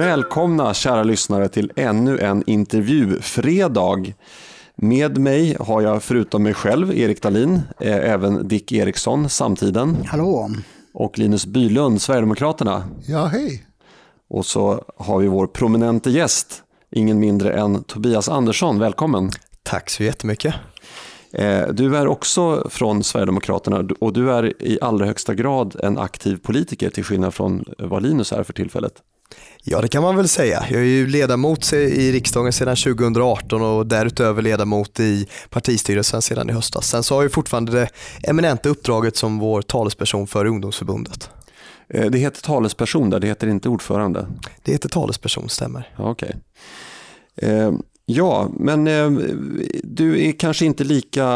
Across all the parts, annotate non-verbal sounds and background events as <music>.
Välkomna kära lyssnare till ännu en intervjufredag. Med mig har jag förutom mig själv, Erik Dahlin, eh, även Dick Eriksson, Samtiden. Hallå. Och Linus Bylund, Sverigedemokraterna. Ja, hej. Och så har vi vår prominente gäst, ingen mindre än Tobias Andersson. Välkommen. Tack så jättemycket. Eh, du är också från Sverigedemokraterna och du är i allra högsta grad en aktiv politiker till skillnad från vad Linus är för tillfället. Ja det kan man väl säga. Jag är ju ledamot i riksdagen sedan 2018 och därutöver ledamot i partistyrelsen sedan i höstas. Sen så har jag fortfarande det eminenta uppdraget som vår talesperson för ungdomsförbundet. Eh, det heter talesperson där, det heter inte ordförande? Det heter talesperson, stämmer. Okej. Okay. Ja, men eh, du är kanske inte lika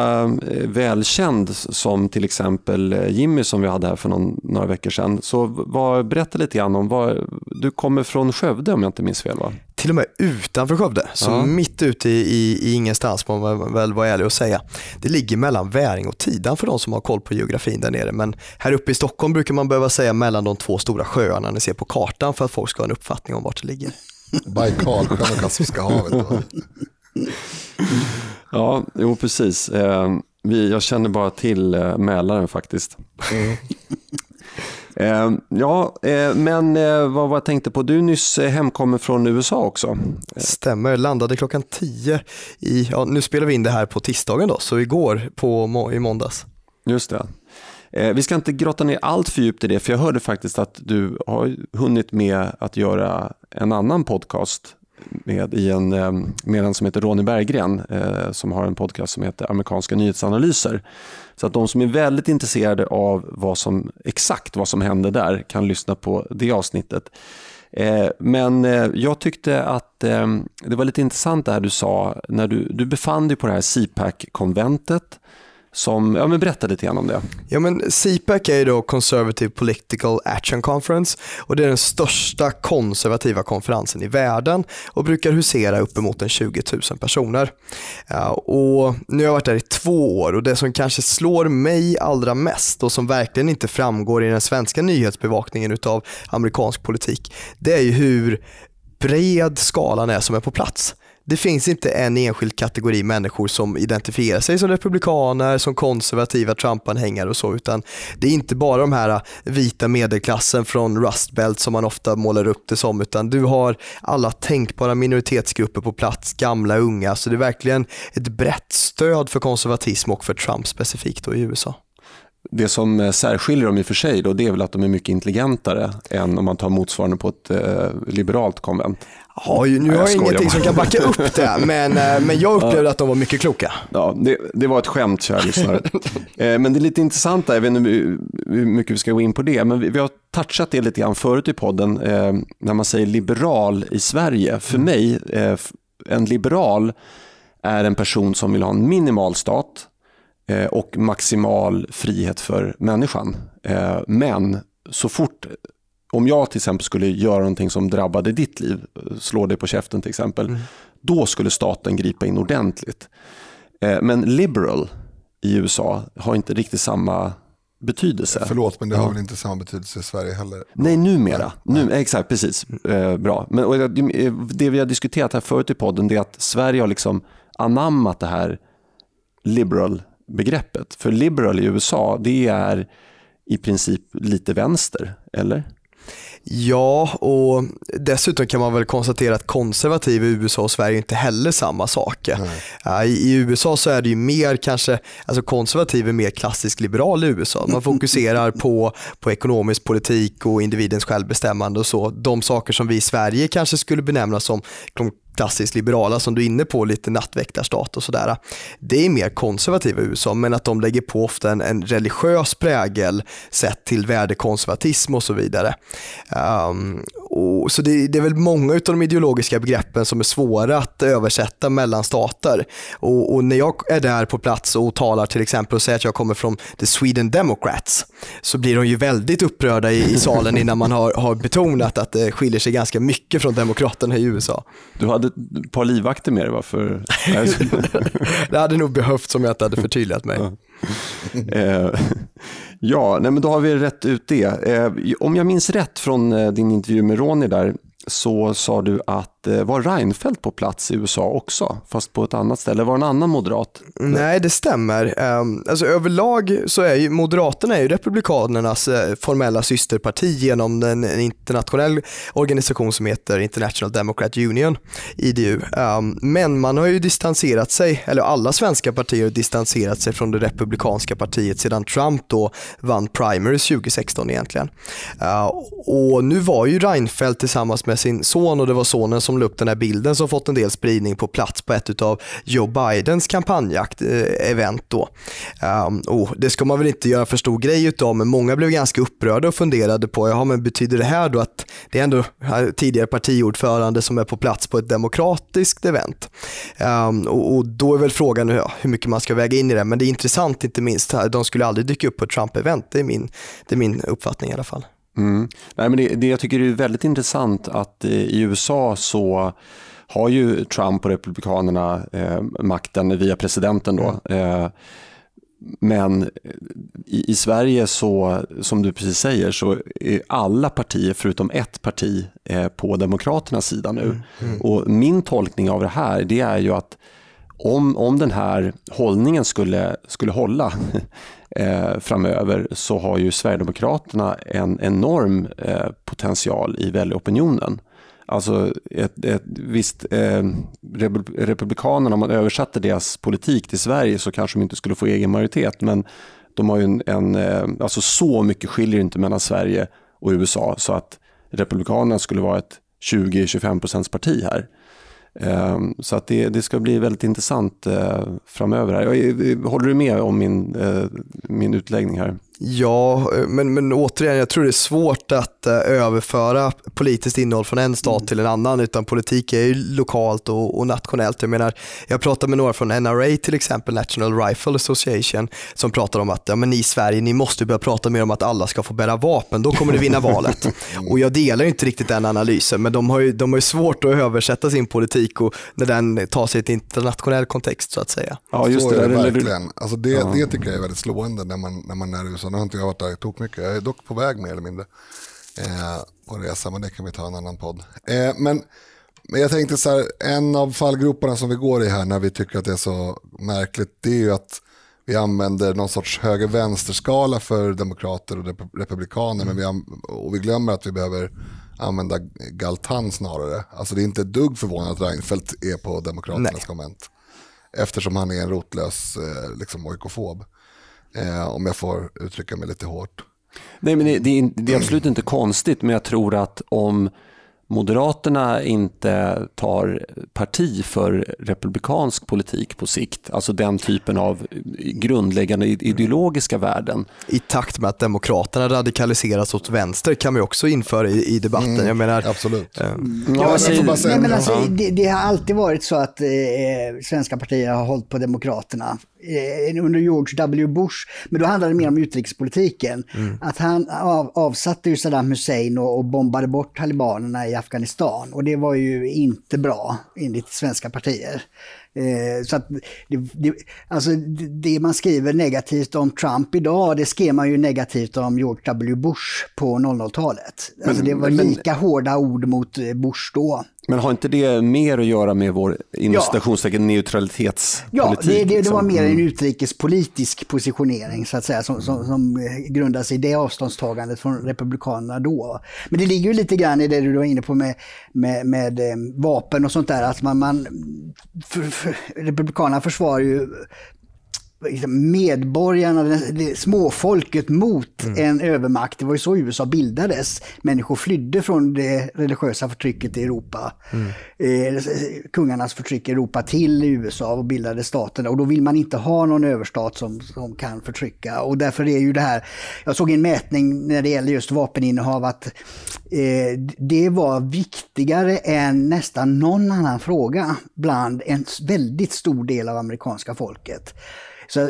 eh, välkänd som till exempel eh, Jimmy som vi hade här för någon, några veckor sedan. Så vad, berätta lite grann om, vad, du kommer från Skövde om jag inte minns fel va? Till och med utanför Skövde, så ja. mitt ute i, i, i ingenstans må man väl vara ärlig och säga. Det ligger mellan Väring och Tidan för de som har koll på geografin där nere. Men här uppe i Stockholm brukar man behöva säga mellan de två stora sjöarna ni ser på kartan för att folk ska ha en uppfattning om vart det ligger. Baikalsjön och Kaspiska havet. ja, jo precis. Eh, vi, jag känner bara till eh, Mälaren faktiskt. Mm. Eh, ja, eh, men eh, vad var jag tänkte på? Du är nyss eh, hemkommen från USA också. Stämmer, landade klockan 10 i, ja, nu spelar vi in det här på tisdagen då, så igår på, i måndags. Just det. Vi ska inte grotta ner allt för djupt i det, för jag hörde faktiskt att du har hunnit med att göra en annan podcast med, i en, eh, med en som heter Ronny Berggren eh, som har en podcast som heter Amerikanska nyhetsanalyser. Så att de som är väldigt intresserade av vad som, exakt vad som hände där kan lyssna på det avsnittet. Eh, men eh, jag tyckte att eh, det var lite intressant det här du sa när du, du befann dig på det här CPAC-konventet som, ja men berätta lite grann om det. Ja men CPAC är då Conservative Political Action Conference och det är den största konservativa konferensen i världen och brukar husera uppemot en 20 000 personer. Och nu har jag varit där i två år och det som kanske slår mig allra mest och som verkligen inte framgår i den svenska nyhetsbevakningen utav amerikansk politik, det är ju hur bred skalan är som är på plats det finns inte en enskild kategori människor som identifierar sig som republikaner, som konservativa Trump-anhängare och så, utan det är inte bara de här vita medelklassen från Rust Belt som man ofta målar upp det som, utan du har alla tänkbara minoritetsgrupper på plats, gamla, unga, så det är verkligen ett brett stöd för konservatism och för Trump specifikt då i USA. Det som eh, särskiljer dem i och för sig då, det är väl att de är mycket intelligentare än om man tar motsvarande på ett eh, liberalt konvent. Ja, nu har jag, jag ingenting som kan backa upp <laughs> det, men, eh, men jag upplevde att de var mycket kloka. Ja, det, det var ett skämt, kära lyssnare. <laughs> Eh, men det är lite intressant, jag vet inte hur mycket vi ska gå in på det, men vi, vi har touchat det lite grann förut i podden, eh, när man säger liberal i Sverige. För mm. mig, en liberal är en person som vill ha en minimal stat och maximal frihet för människan. Men så fort om jag till exempel skulle göra någonting som drabbade ditt liv, slå dig på käften till exempel, mm. då skulle staten gripa in ordentligt. Eh, men liberal i USA har inte riktigt samma betydelse. Förlåt, men det har väl inte samma betydelse i Sverige heller? Nej, numera. Nu, exakt, precis. Eh, bra. Men, och det vi har diskuterat här förut i podden är att Sverige har liksom anammat det här liberal-begreppet. För liberal i USA, det är i princip lite vänster, eller? Ja, och dessutom kan man väl konstatera att konservativ i USA och Sverige inte heller samma saker. I, I, USA så är det ju mer kanske, alltså konservativ är mer klassisk liberal i USA. Man <laughs> fokuserar på, på ekonomisk politik och individens självbestämmande och så. De saker som vi i Sverige kanske skulle benämna som klassiskt liberala som du är inne på, lite nattväktarstat och sådär. Det är mer konservativa i USA men att de lägger på ofta en, en religiös prägel sett till värdekonservatism och så vidare. Um, och, så det, det, är väl många av de ideologiska begreppen som är svåra att översätta mellan stater. Och, och, när jag är där på plats och talar till exempel och säger att jag kommer från the Sweden Democrats så blir de ju väldigt upprörda i, i salen innan man har, har betonat att det skiljer sig ganska mycket från demokraterna i USA. Du hade ett par livvakter med dig va? För... <laughs> det hade nog behövts om jag inte hade förtydligat mig. <laughs> Eh, ja, nej, men då har vi rätt ut det. Eh, om jag minns rätt från eh, din intervju med Ronny där, så sa du att Eh, var Reinfeldt på plats i USA också, fast på ett annat ställe. Var det en annan moderat? Nej, det stämmer. Ehm, alltså, överlag så är ju Moderaterna är ju Republikanernas eh, formella systerparti genom en internationell organisation som heter International Democrat Union, IDU. Ehm, men man har ju distanserat sig, eller alla svenska partier har distanserat sig från det republikanska partiet sedan Trump då vann primaries 2016 egentligen. Ehm, och nu var ju Reinfeldt tillsammans med sin son och det var sonen som la upp den här bilden som fått en del spridning på plats på ett av Joe Bidens kampanjakt-event då. Um, oh, det ska man väl inte göra för stor grej utav men många blev ganska upprörda och funderade på, ja men betyder det här då att det är ändå tidigare partiordförande som är på plats på ett demokratiskt event? Um, och, och, då är väl frågan ja, hur mycket man ska väga in i det men det är intressant inte minst, de skulle aldrig dyka upp på ett Trump-event, det, är min, det är min uppfattning i alla fall. Mm. Nej, men det, det, jag tycker är väldigt intressant att i USA så har ju Trump och Republikanerna eh, makten via presidenten. Då. Mm. Eh, men i, i, Sverige, så, som du precis säger, så är alla partier förutom ett parti eh, på Demokraternas sida nu. Mm. Mm. Och Min tolkning av det här det är ju att om, om den här hållningen skulle, skulle hålla <laughs> eh, framöver så har ju Sverigedemokraterna en enorm eh, potential i väljaropinionen. Alltså ett, ett, visst, eh, Republikanerna, om man översatte deras politik till Sverige så kanske de inte skulle få egen majoritet, men de har ju en, en eh, alltså så mycket skiljer inte mellan Sverige och USA så att Republikanerna skulle vara ett 20-25 procents parti här. Ehm, så att det, det ska bli väldigt intressant eh, framöver. Här. Håller du med om min, eh, min utläggning här? Ja, men, men återigen, jag tror det är svårt att uh, överföra politiskt innehåll från en stat mm. till en annan, utan politik är ju lokalt och, och, nationellt. Jag menar, jag pratade med några från NRA till exempel, National Rifle Association, som pratar om att ja, men ni i Sverige, ni måste börja prata mer om att alla ska få bära vapen, då kommer ni vinna <laughs> valet. och jag delar inte riktigt den analysen, men de har ju, de har ju svårt att översätta sin politik och när den tar sig till internationell kontext så att säga. Ja, just så det. är det verkligen. Alltså det, ja. det tycker jag är väldigt slående när man, när man är i USA nu har inte jag varit där tok mycket. Jag är dock på väg mer eller mindre eh, på resa, men det kan vi ta en annan podd. Eh, men, men jag tänkte så här, en av fallgroparna som vi går i här när vi tycker att det är så märkligt, det är ju att vi använder någon sorts höger-vänster-skala för demokrater och republikaner, mm. men vi, och vi glömmer att vi behöver använda Galtan snarare. Alltså det är inte ett dugg förvånande att Reinfeldt är på demokraternas komment. Eftersom han är en rotlös eh, liksom, oikofob eh, om jag får uttrycka mig lite hårt. Nej, men det, det, är, det är absolut inte konstigt, men jag tror att om Moderaterna inte tar parti för republikansk politik på sikt, alltså den typen av grundläggande ideologiska värden. I takt med att Demokraterna radikaliseras åt vänster kan vi också införa i, i debatten. Mm, jag menar, absolut. Ja, ja, nej, men alltså, det, det, har alltid varit så att eh, svenska partier har hållit på Demokraterna under George W. Bush, men då handlade det mer om utrikespolitiken. Mm. Att han av, avsatte ju Saddam Hussein och, och, bombade bort talibanerna i Afghanistan. Och det var ju inte bra enligt svenska partier. Eh, så att det, det, alltså det man skriver negativt om Trump idag, det skrev man ju negativt om George W. Bush på 00-talet. Alltså det var lika hårda ord mot eh, Bush då. Men har inte det mer att göra med vår inom ja. neutralitetspolitik? Ja, det, det, det, var mer en mm. utrikespolitisk positionering så att säga som, som, som grundar sig i det avståndstagandet från Republikanerna då. Men det ligger ju lite grann i det du var inne på med, med, med eh, vapen och sånt där, att man, man för, för, Republikanerna försvarar ju Liksom medborgarna, småfolket mot mm. en övermakt. Det var ju så USA bildades. Människor flydde från det religiösa förtrycket i Europa. Mm. Eh, kungarnas förtryck i Europa till USA och bildade staten. Och då vill man inte ha någon överstat som, som kan förtrycka. Och därför är ju det här, jag såg en mätning när det gäller just vapeninnehav att eh, det var viktigare än nästan någon annan fråga bland en väldigt stor del av amerikanska folket. Så eh,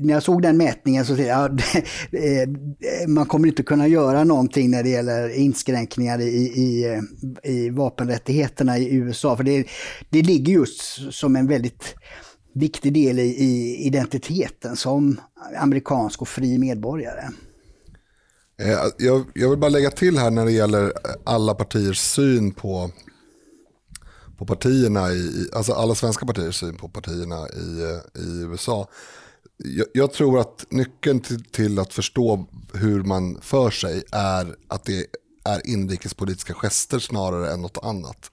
när jag såg den mätningen så tänkte jag att <laughs> eh, man kommer inte kunna göra någonting när det gäller inskränkningar i, i, eh, i vapenrättigheterna i USA. För det, det ligger just som en väldigt viktig del i, i identiteten som amerikansk och fri medborgare. Eh, jag, jag, vill bara lägga till här när det gäller alla partiers syn på, på partierna, i, alltså alla svenska partiers syn på partierna i, eh, i USA. Jag, jag tror att nyckeln till, till, att förstå hur man för sig är att det är inrikespolitiska gester snarare än något annat.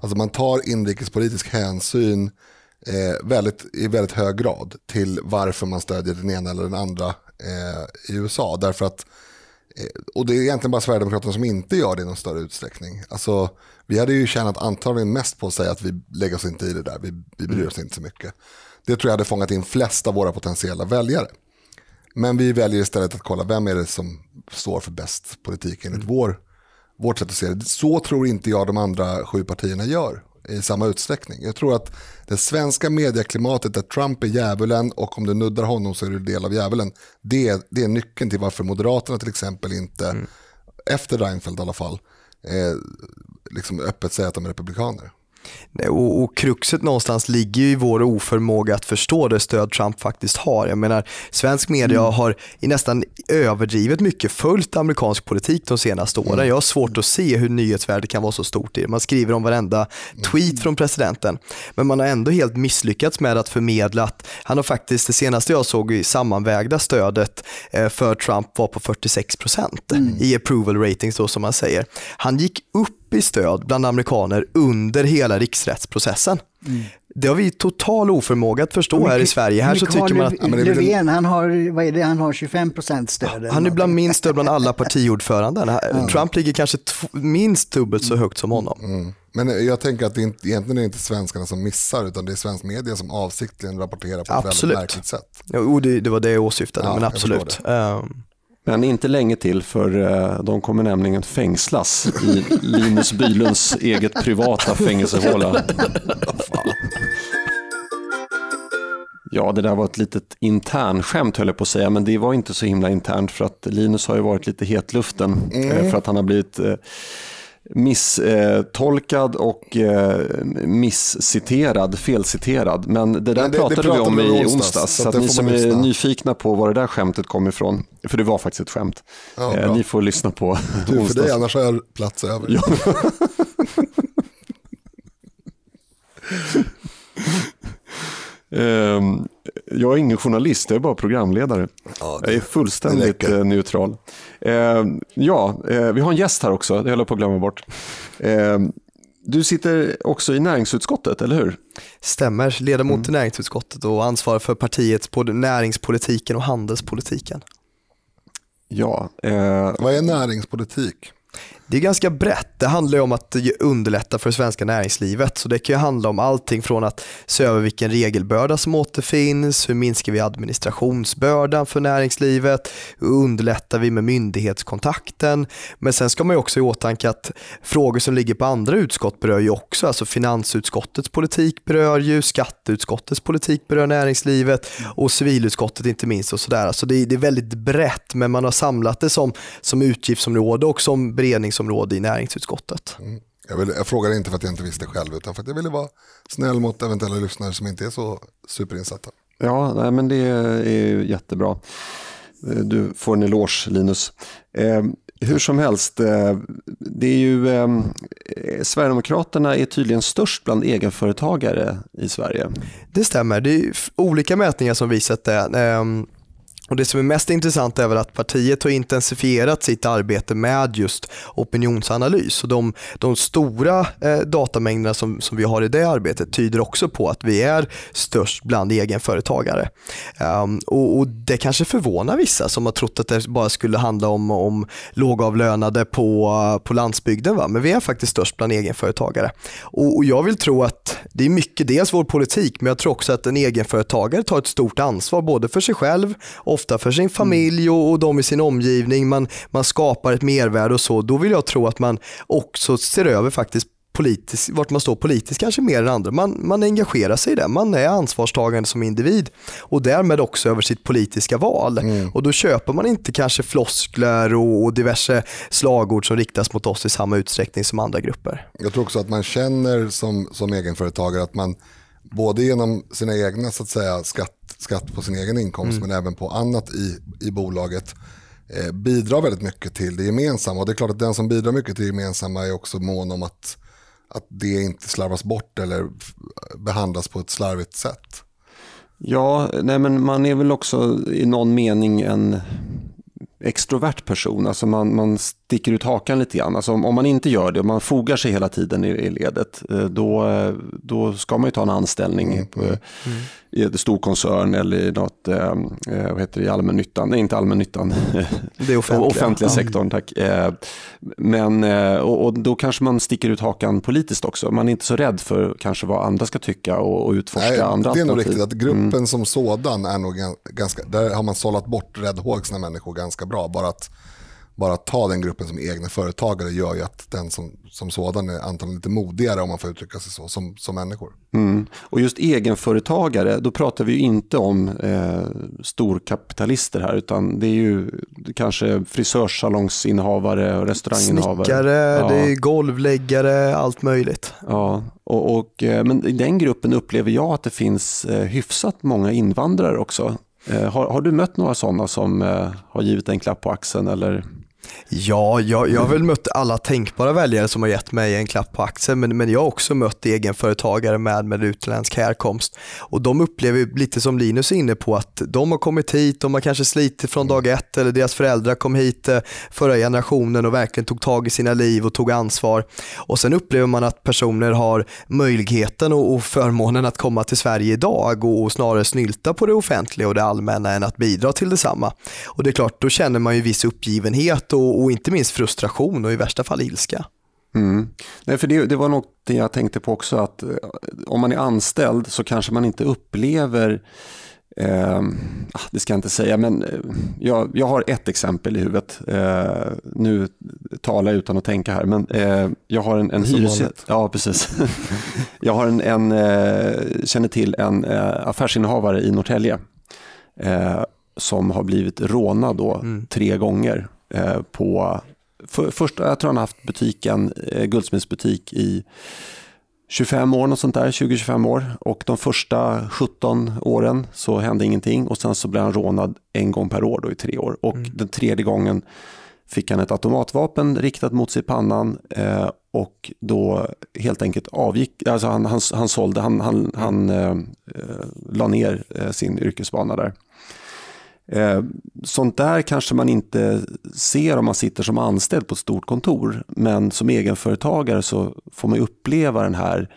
Alltså man tar inrikespolitisk hänsyn eh, väldigt, i väldigt hög grad till varför man stödjer den ena eller den andra eh, i USA. Därför att, eh, och det är egentligen bara Sverigedemokraterna som inte gör det i någon större utsträckning. Alltså, vi hade ju tjänat antagligen mest på att säga att vi lägger oss inte i det där, vi, vi bryr oss inte så mycket. Det tror jag hade fångat in flest av våra potentiella väljare. Men vi väljer istället att kolla vem är det som står för bäst politik enligt mm. vår, vårt sätt att se det. Så tror inte jag de andra sju partierna gör i samma utsträckning. Jag tror att det svenska medieklimatet där Trump är djävulen och om du nuddar honom så är du del av djävulen. Det, det är nyckeln till varför Moderaterna till exempel inte, mm. efter Reinfeldt i alla fall, eh, liksom öppet säger att de är republikaner. Och, och kruxet någonstans ligger ju i vår oförmåga att förstå det stöd Trump faktiskt har. Jag menar, svensk media mm. har i nästan överdrivet mycket följt amerikansk politik de senaste åren. Mm. Jag har svårt att se hur nyhetsvärdet kan vara så stort i det. Man skriver om varenda tweet mm. från presidenten. Men man har ändå helt misslyckats med att förmedla att han har faktiskt, det senaste jag såg i sammanvägda stödet eh, för Trump var på 46% mm. i approval ratings då som man säger. Han gick upp i stöd bland amerikaner under hela riksrättsprocessen. Mm. Det har vi total oförmåga att förstå men, här i Sverige. Här så tycker man att... Löfven, han har, vad är det, han har 25 stöd. Han är bland minst stöd bland alla partiordförande. Mm. <laughs> Trump ligger kanske minst dubbelt så högt som honom. Mm. Men jag tänker att det inte, egentligen är det inte svenskarna som missar utan det är svensk media som avsiktligen rapporterar på ett absolut. väldigt märkligt sätt. Jo, det, det var det jag åsyftade, ja, men absolut. Men inte länge till för eh, de kommer nämligen fängslas i Linus Bylunds eget privata fängelsehåla. Ja, det där var ett litet internskämt höll jag på att säga, men det var inte så himla internt för att Linus har ju varit lite hetluften mm. Eh, för att han har blivit eh, misstolkad och eh, missciterad, felciterad. Men det där Men det, pratade, det vi om i onsdags. onsdags så, så att ni som är nyfikna på var det där skämtet kom ifrån, för det var faktiskt ett skämt, ja, eh, ni får lyssna på du, onsdags. För dig, annars har jag plats över. Ja. <laughs> um, jag är ingen journalist, jag är bara programledare. Ja, det, jag är fullständigt eh, neutral. Eh, ja, eh, vi har en gäst här också, det höll jag på att glömma bort. Eh, du sitter också i näringsutskottet, eller hur? Stämmer, ledamot mm. i näringsutskottet och ansvarar för partiets både näringspolitiken och handelspolitiken. Ja. Eh, Vad är näringspolitik? Det är ganska brett. Det handlar om att underlätta för det svenska näringslivet. Så Det kan handla om allting från att se över vilken regelbörda som återfinns, hur minskar vi administrationsbördan för näringslivet, hur underlättar vi med myndighetskontakten. Men sen ska man också i åtanke att frågor som ligger på andra utskott berör ju också, alltså finansutskottets politik berör ju, skatteutskottets politik berör näringslivet och civilutskottet inte minst. och sådär. Så det, det är väldigt brett men man har samlat det som, som utgiftsområde och som beredning beredningsområde i näringsutskottet. Mm. Jag, vill, jag frågade inte för att jag inte visste själv utan för att jag ville vara snäll mot eventuella lyssnare som inte är så superinsatta. Ja, nej, men det är jättebra. Du får en eloge Linus. Eh, hur som helst, eh, det är ju, eh, Sverigedemokraterna är tydligen störst bland egenföretagare i Sverige. Det stämmer, det är olika mätningar som visat det. Och Det som är mest intressant är väl att partiet har intensifierat sitt arbete med just opinionsanalys. Och de, de stora eh, datamängderna som, som vi har i det arbetet tyder också på att vi är störst bland egenföretagare. Um, och, och, Det kanske förvånar vissa som har trott att det bara skulle handla om, om lågavlönade på, på landsbygden. Va? Men vi är faktiskt störst bland egenföretagare. Och, och Jag vill tro att det är mycket dels vår politik men jag tror också att en egenföretagare tar ett stort ansvar både för sig själv ofta för sin familj och, och de i sin omgivning. Man, man skapar ett mervärde och så. Då vill jag tro att man också ser över faktiskt politisk, vart man står politiskt kanske mer än andra. Man, man engagerar sig i det, man är ansvarstagande som individ och därmed också över sitt politiska val. Mm. Och då köper man inte kanske floskler och, och, diverse slagord som riktas mot oss i samma utsträckning som andra grupper. Jag tror också att man känner som, som egenföretagare att man både genom sina egna så att säga, skatt, skatt på sin egen inkomst mm. men även på annat i, i bolaget eh, bidrar väldigt mycket till det gemensamma. Och det är klart att den som bidrar mycket till det gemensamma är också mån om att, att det inte slarvas bort eller behandlas på ett slarvigt sätt. Ja, nej men man är väl också i någon mening en extrovert person. Alltså man, man sticker ut hakan lite grann. Alltså om, om man inte gör det, om man fogar sig hela tiden i, i ledet, eh, då, eh, då ska man ju ta en anställning mm. på, mm. i en stor koncern eller i något, eh, vad heter det, i allmännyttan. Nej, inte allmännyttan. <laughs> Det är offentliga. <laughs> offentliga sektorn, tack. Men, och, och, då kanske man sticker ut hakan politiskt också. Man är inte så rädd för kanske vad andra ska tycka och, och utforska Nej, andra Det är nog riktigt att gruppen mm. som sådan är nog ganska, där har man sållat bort räddhågsna människor ganska bra. Bara att bara att ta den gruppen som egna företagare gör ju att den som, som sådan är antagligen lite modigare om man får uttrycka sig så, som, som människor. Mm. Och just egenföretagare, då pratar vi ju inte om eh, storkapitalister här, utan det är ju kanske frisörsalongsinnehavare och restauranginnehavare. Snickare, ja. det är golvläggare, allt möjligt. Ja, och, och, eh, men i den gruppen upplever jag att det finns eh, hyfsat många invandrare också. Eh, har, har, du mött några sådana som eh, har givit en klapp på axeln eller Ja, jag, jag har väl mött alla tänkbara väljare som har gett mig en klapp på axeln, men, men jag har också mött egenföretagare med, med utländsk härkomst. Och de upplever lite som Linus är inne på att de har kommit hit, de har kanske slitit från dag ett eller deras föräldrar kom hit eh, förra generationen och verkligen tog tag i sina liv och tog ansvar. Och sen upplever man att personer har möjligheten och, och förmånen att komma till Sverige idag och, och snarare snylta på det offentliga och det allmänna än att bidra till detsamma. Och det är klart, då känner man ju viss uppgivenhet och, och inte minst frustration och i värsta fall ilska. Mm. Nej, för det, det var något jag tänkte på också, att eh, om man är anställd så kanske man inte upplever Eh, det ska jag inte säga, men eh, jag, jag har ett exempel i huvudet. Eh, nu talar jag utan att tänka här, men eh, jag har en, en hyresgäst. Ja, precis. <laughs> jag har en, en eh, känner till en eh, affärsinnehavare i Norrtälje som har blivit rånad då, mm. tre gånger på, för, först, jag tror han har haft butiken, eh, guldsmedsbutik i 25 år, något sånt där, 20-25 år. Och de första 17 åren så hände ingenting och sen så blev han rånad en gång per år då i tre år. Och mm. den tredje gången fick han ett automatvapen riktat mot sig i pannan eh, och då helt enkelt avgick, alltså han, han, han sålde, han, han, han eh, eh la ner eh, sin yrkesbana där. Eh, sånt där kanske man inte ser om man sitter som anställd på ett stort kontor. Men som egenföretagare så får man uppleva den här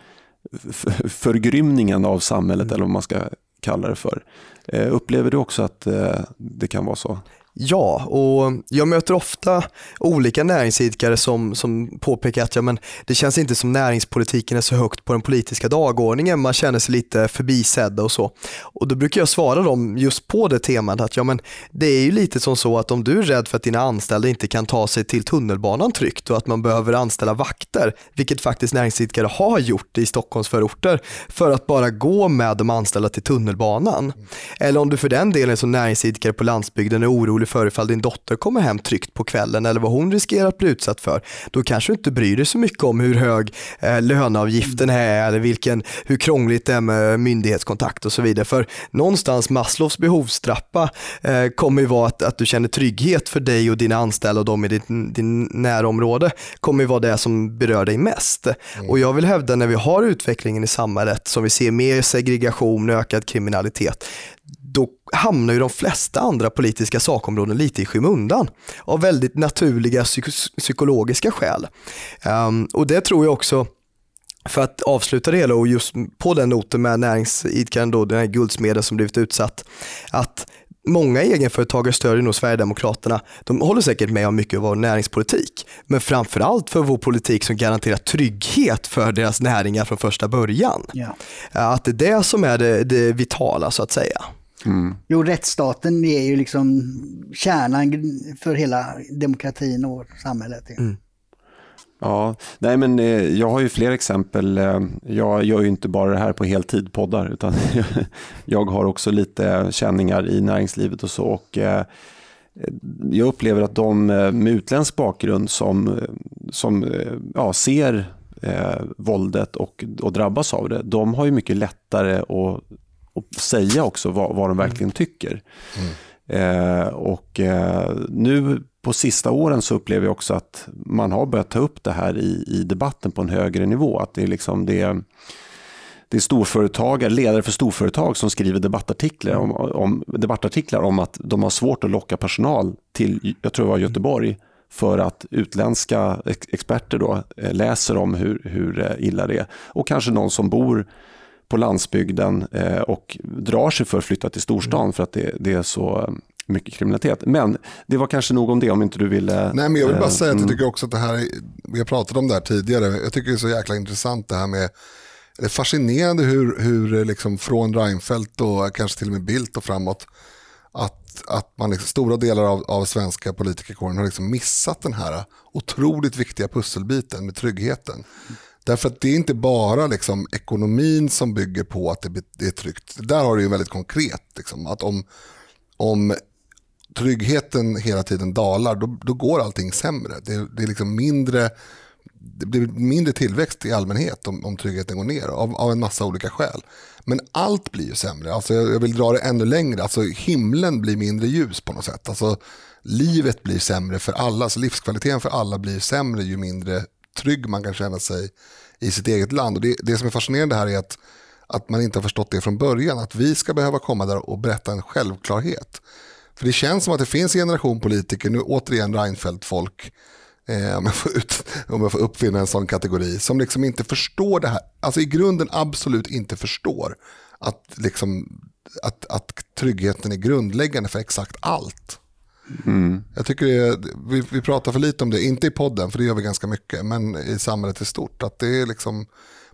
förgrymningen av samhället mm. eller vad man ska kalla det för. Eh, upplever du också att eh, det kan vara så? Ja, och jag möter ofta olika näringsidkare som, som påpekar att ja, men det känns inte som näringspolitiken är så högt på den politiska dagordningen. Man känner sig lite förbisedda och så. Och då brukar jag svara dem just på det temat att ja, men det är ju lite som så att om du är rädd för att dina anställda inte kan ta sig till tunnelbanan tryggt och att man behöver anställa vakter, vilket faktiskt näringsidkare har gjort i Stockholms förorter för att bara gå med de anställda till tunnelbanan. Eller om du för den delen som näringsidkare på landsbygden är orolig för ifall din dotter kommer hem tryggt på kvällen eller vad hon riskerar att bli utsatt för. Då kanske du inte bryr dig så mycket om hur hög eh, löneavgiften är eller vilken, hur krångligt det är med myndighetskontakt och så vidare. För någonstans Maslows behovstrappa eh, kommer ju vara att, att du känner trygghet för dig och dina anställda och de i ditt din närområde kommer ju vara det som berör dig mest. Mm. Och jag vill hävda när vi har utvecklingen i samhället som vi ser mer segregation, ökad kriminalitet, hamnar ju de flesta andra politiska sakområden lite i skymundan av väldigt naturliga psyk psykologiska skäl. Um, och det tror jag också för att avsluta det hela och just på den noten med näringsidkaren då, den här guldsmeden som blivit utsatt, att många egenföretagare stödjer nog Sverigedemokraterna. De håller säkert med om mycket av vår näringspolitik, men framförallt för vår politik som garanterar trygghet för deras näringar från första början. Ja. Att det är det som är det, det vitala så att säga. Mm. Jo, rättsstaten är ju liksom kärnan för hela demokratin och samhället. Mm. Ja, nej men eh, jag har ju fler exempel. Eh, jag gör ju inte bara det här på heltid, poddar, utan <laughs> jag har också lite känningar i näringslivet och så. Och eh, jag upplever att de med utländsk bakgrund som, som ja, ser eh, våldet och, och drabbas av det, de har ju mycket lättare att och säga också vad, vad de mm. verkligen tycker. Mm. Eh, och eh, nu på sista åren så upplever jag också att man har börjat ta upp det här i, i debatten på en högre nivå. Att det är liksom det det är storföretagare, ledare för storföretag som skriver debattartiklar om, om, debattartiklar om att de har svårt att locka personal till, jag tror det var Göteborg, för att utländska experter då eh, läser om hur, hur eh, illa det är. Och kanske någon som bor på landsbygden eh, och drar sig för att flytta till storstan för att det, det är så mycket kriminalitet. Men det var kanske nog om det om inte du ville... Nej, men jag vill bara säga att jag mm. tycker också att det här, vi har pratat om det här tidigare, jag tycker det är så jäkla intressant det här med det är fascinerande hur, hur liksom från Reinfeldt och kanske till och med Bildt och framåt att, att man liksom, stora delar av, av svenska politikerkåren har liksom missat den här otroligt viktiga pusselbiten med tryggheten. Därför att det är inte bara liksom ekonomin som bygger på att det, är tryggt. Där har du ju väldigt konkret. Liksom, att om, om tryggheten hela tiden dalar, då, då går allting sämre. Det, det är liksom mindre det blir mindre tillväxt i allmänhet om, om tryggheten går ner av, av, en massa olika skäl. Men allt blir ju sämre. Alltså jag, jag, vill dra det ännu längre. Alltså himlen blir mindre ljus på något sätt. Alltså livet blir sämre för alla. Alltså livskvaliteten för alla blir sämre ju mindre trygg man kan känna sig i sitt eget land. Och det, det som är fascinerande här är att, att man inte har förstått det från början. Att vi ska behöva komma där och berätta en självklarhet. För det känns som att det finns en generation politiker, nu återigen Reinfeldt-folk, eh, om, jag får ut, om jag får uppfinna en sån kategori, som liksom inte förstår det här. Alltså i grunden absolut inte förstår att, liksom, att, att tryggheten är grundläggande för exakt allt. Mm. Jag tycker det, vi, vi pratar för lite om det, inte i podden, för det gör vi ganska mycket, men i samhället i stort. Att det är liksom,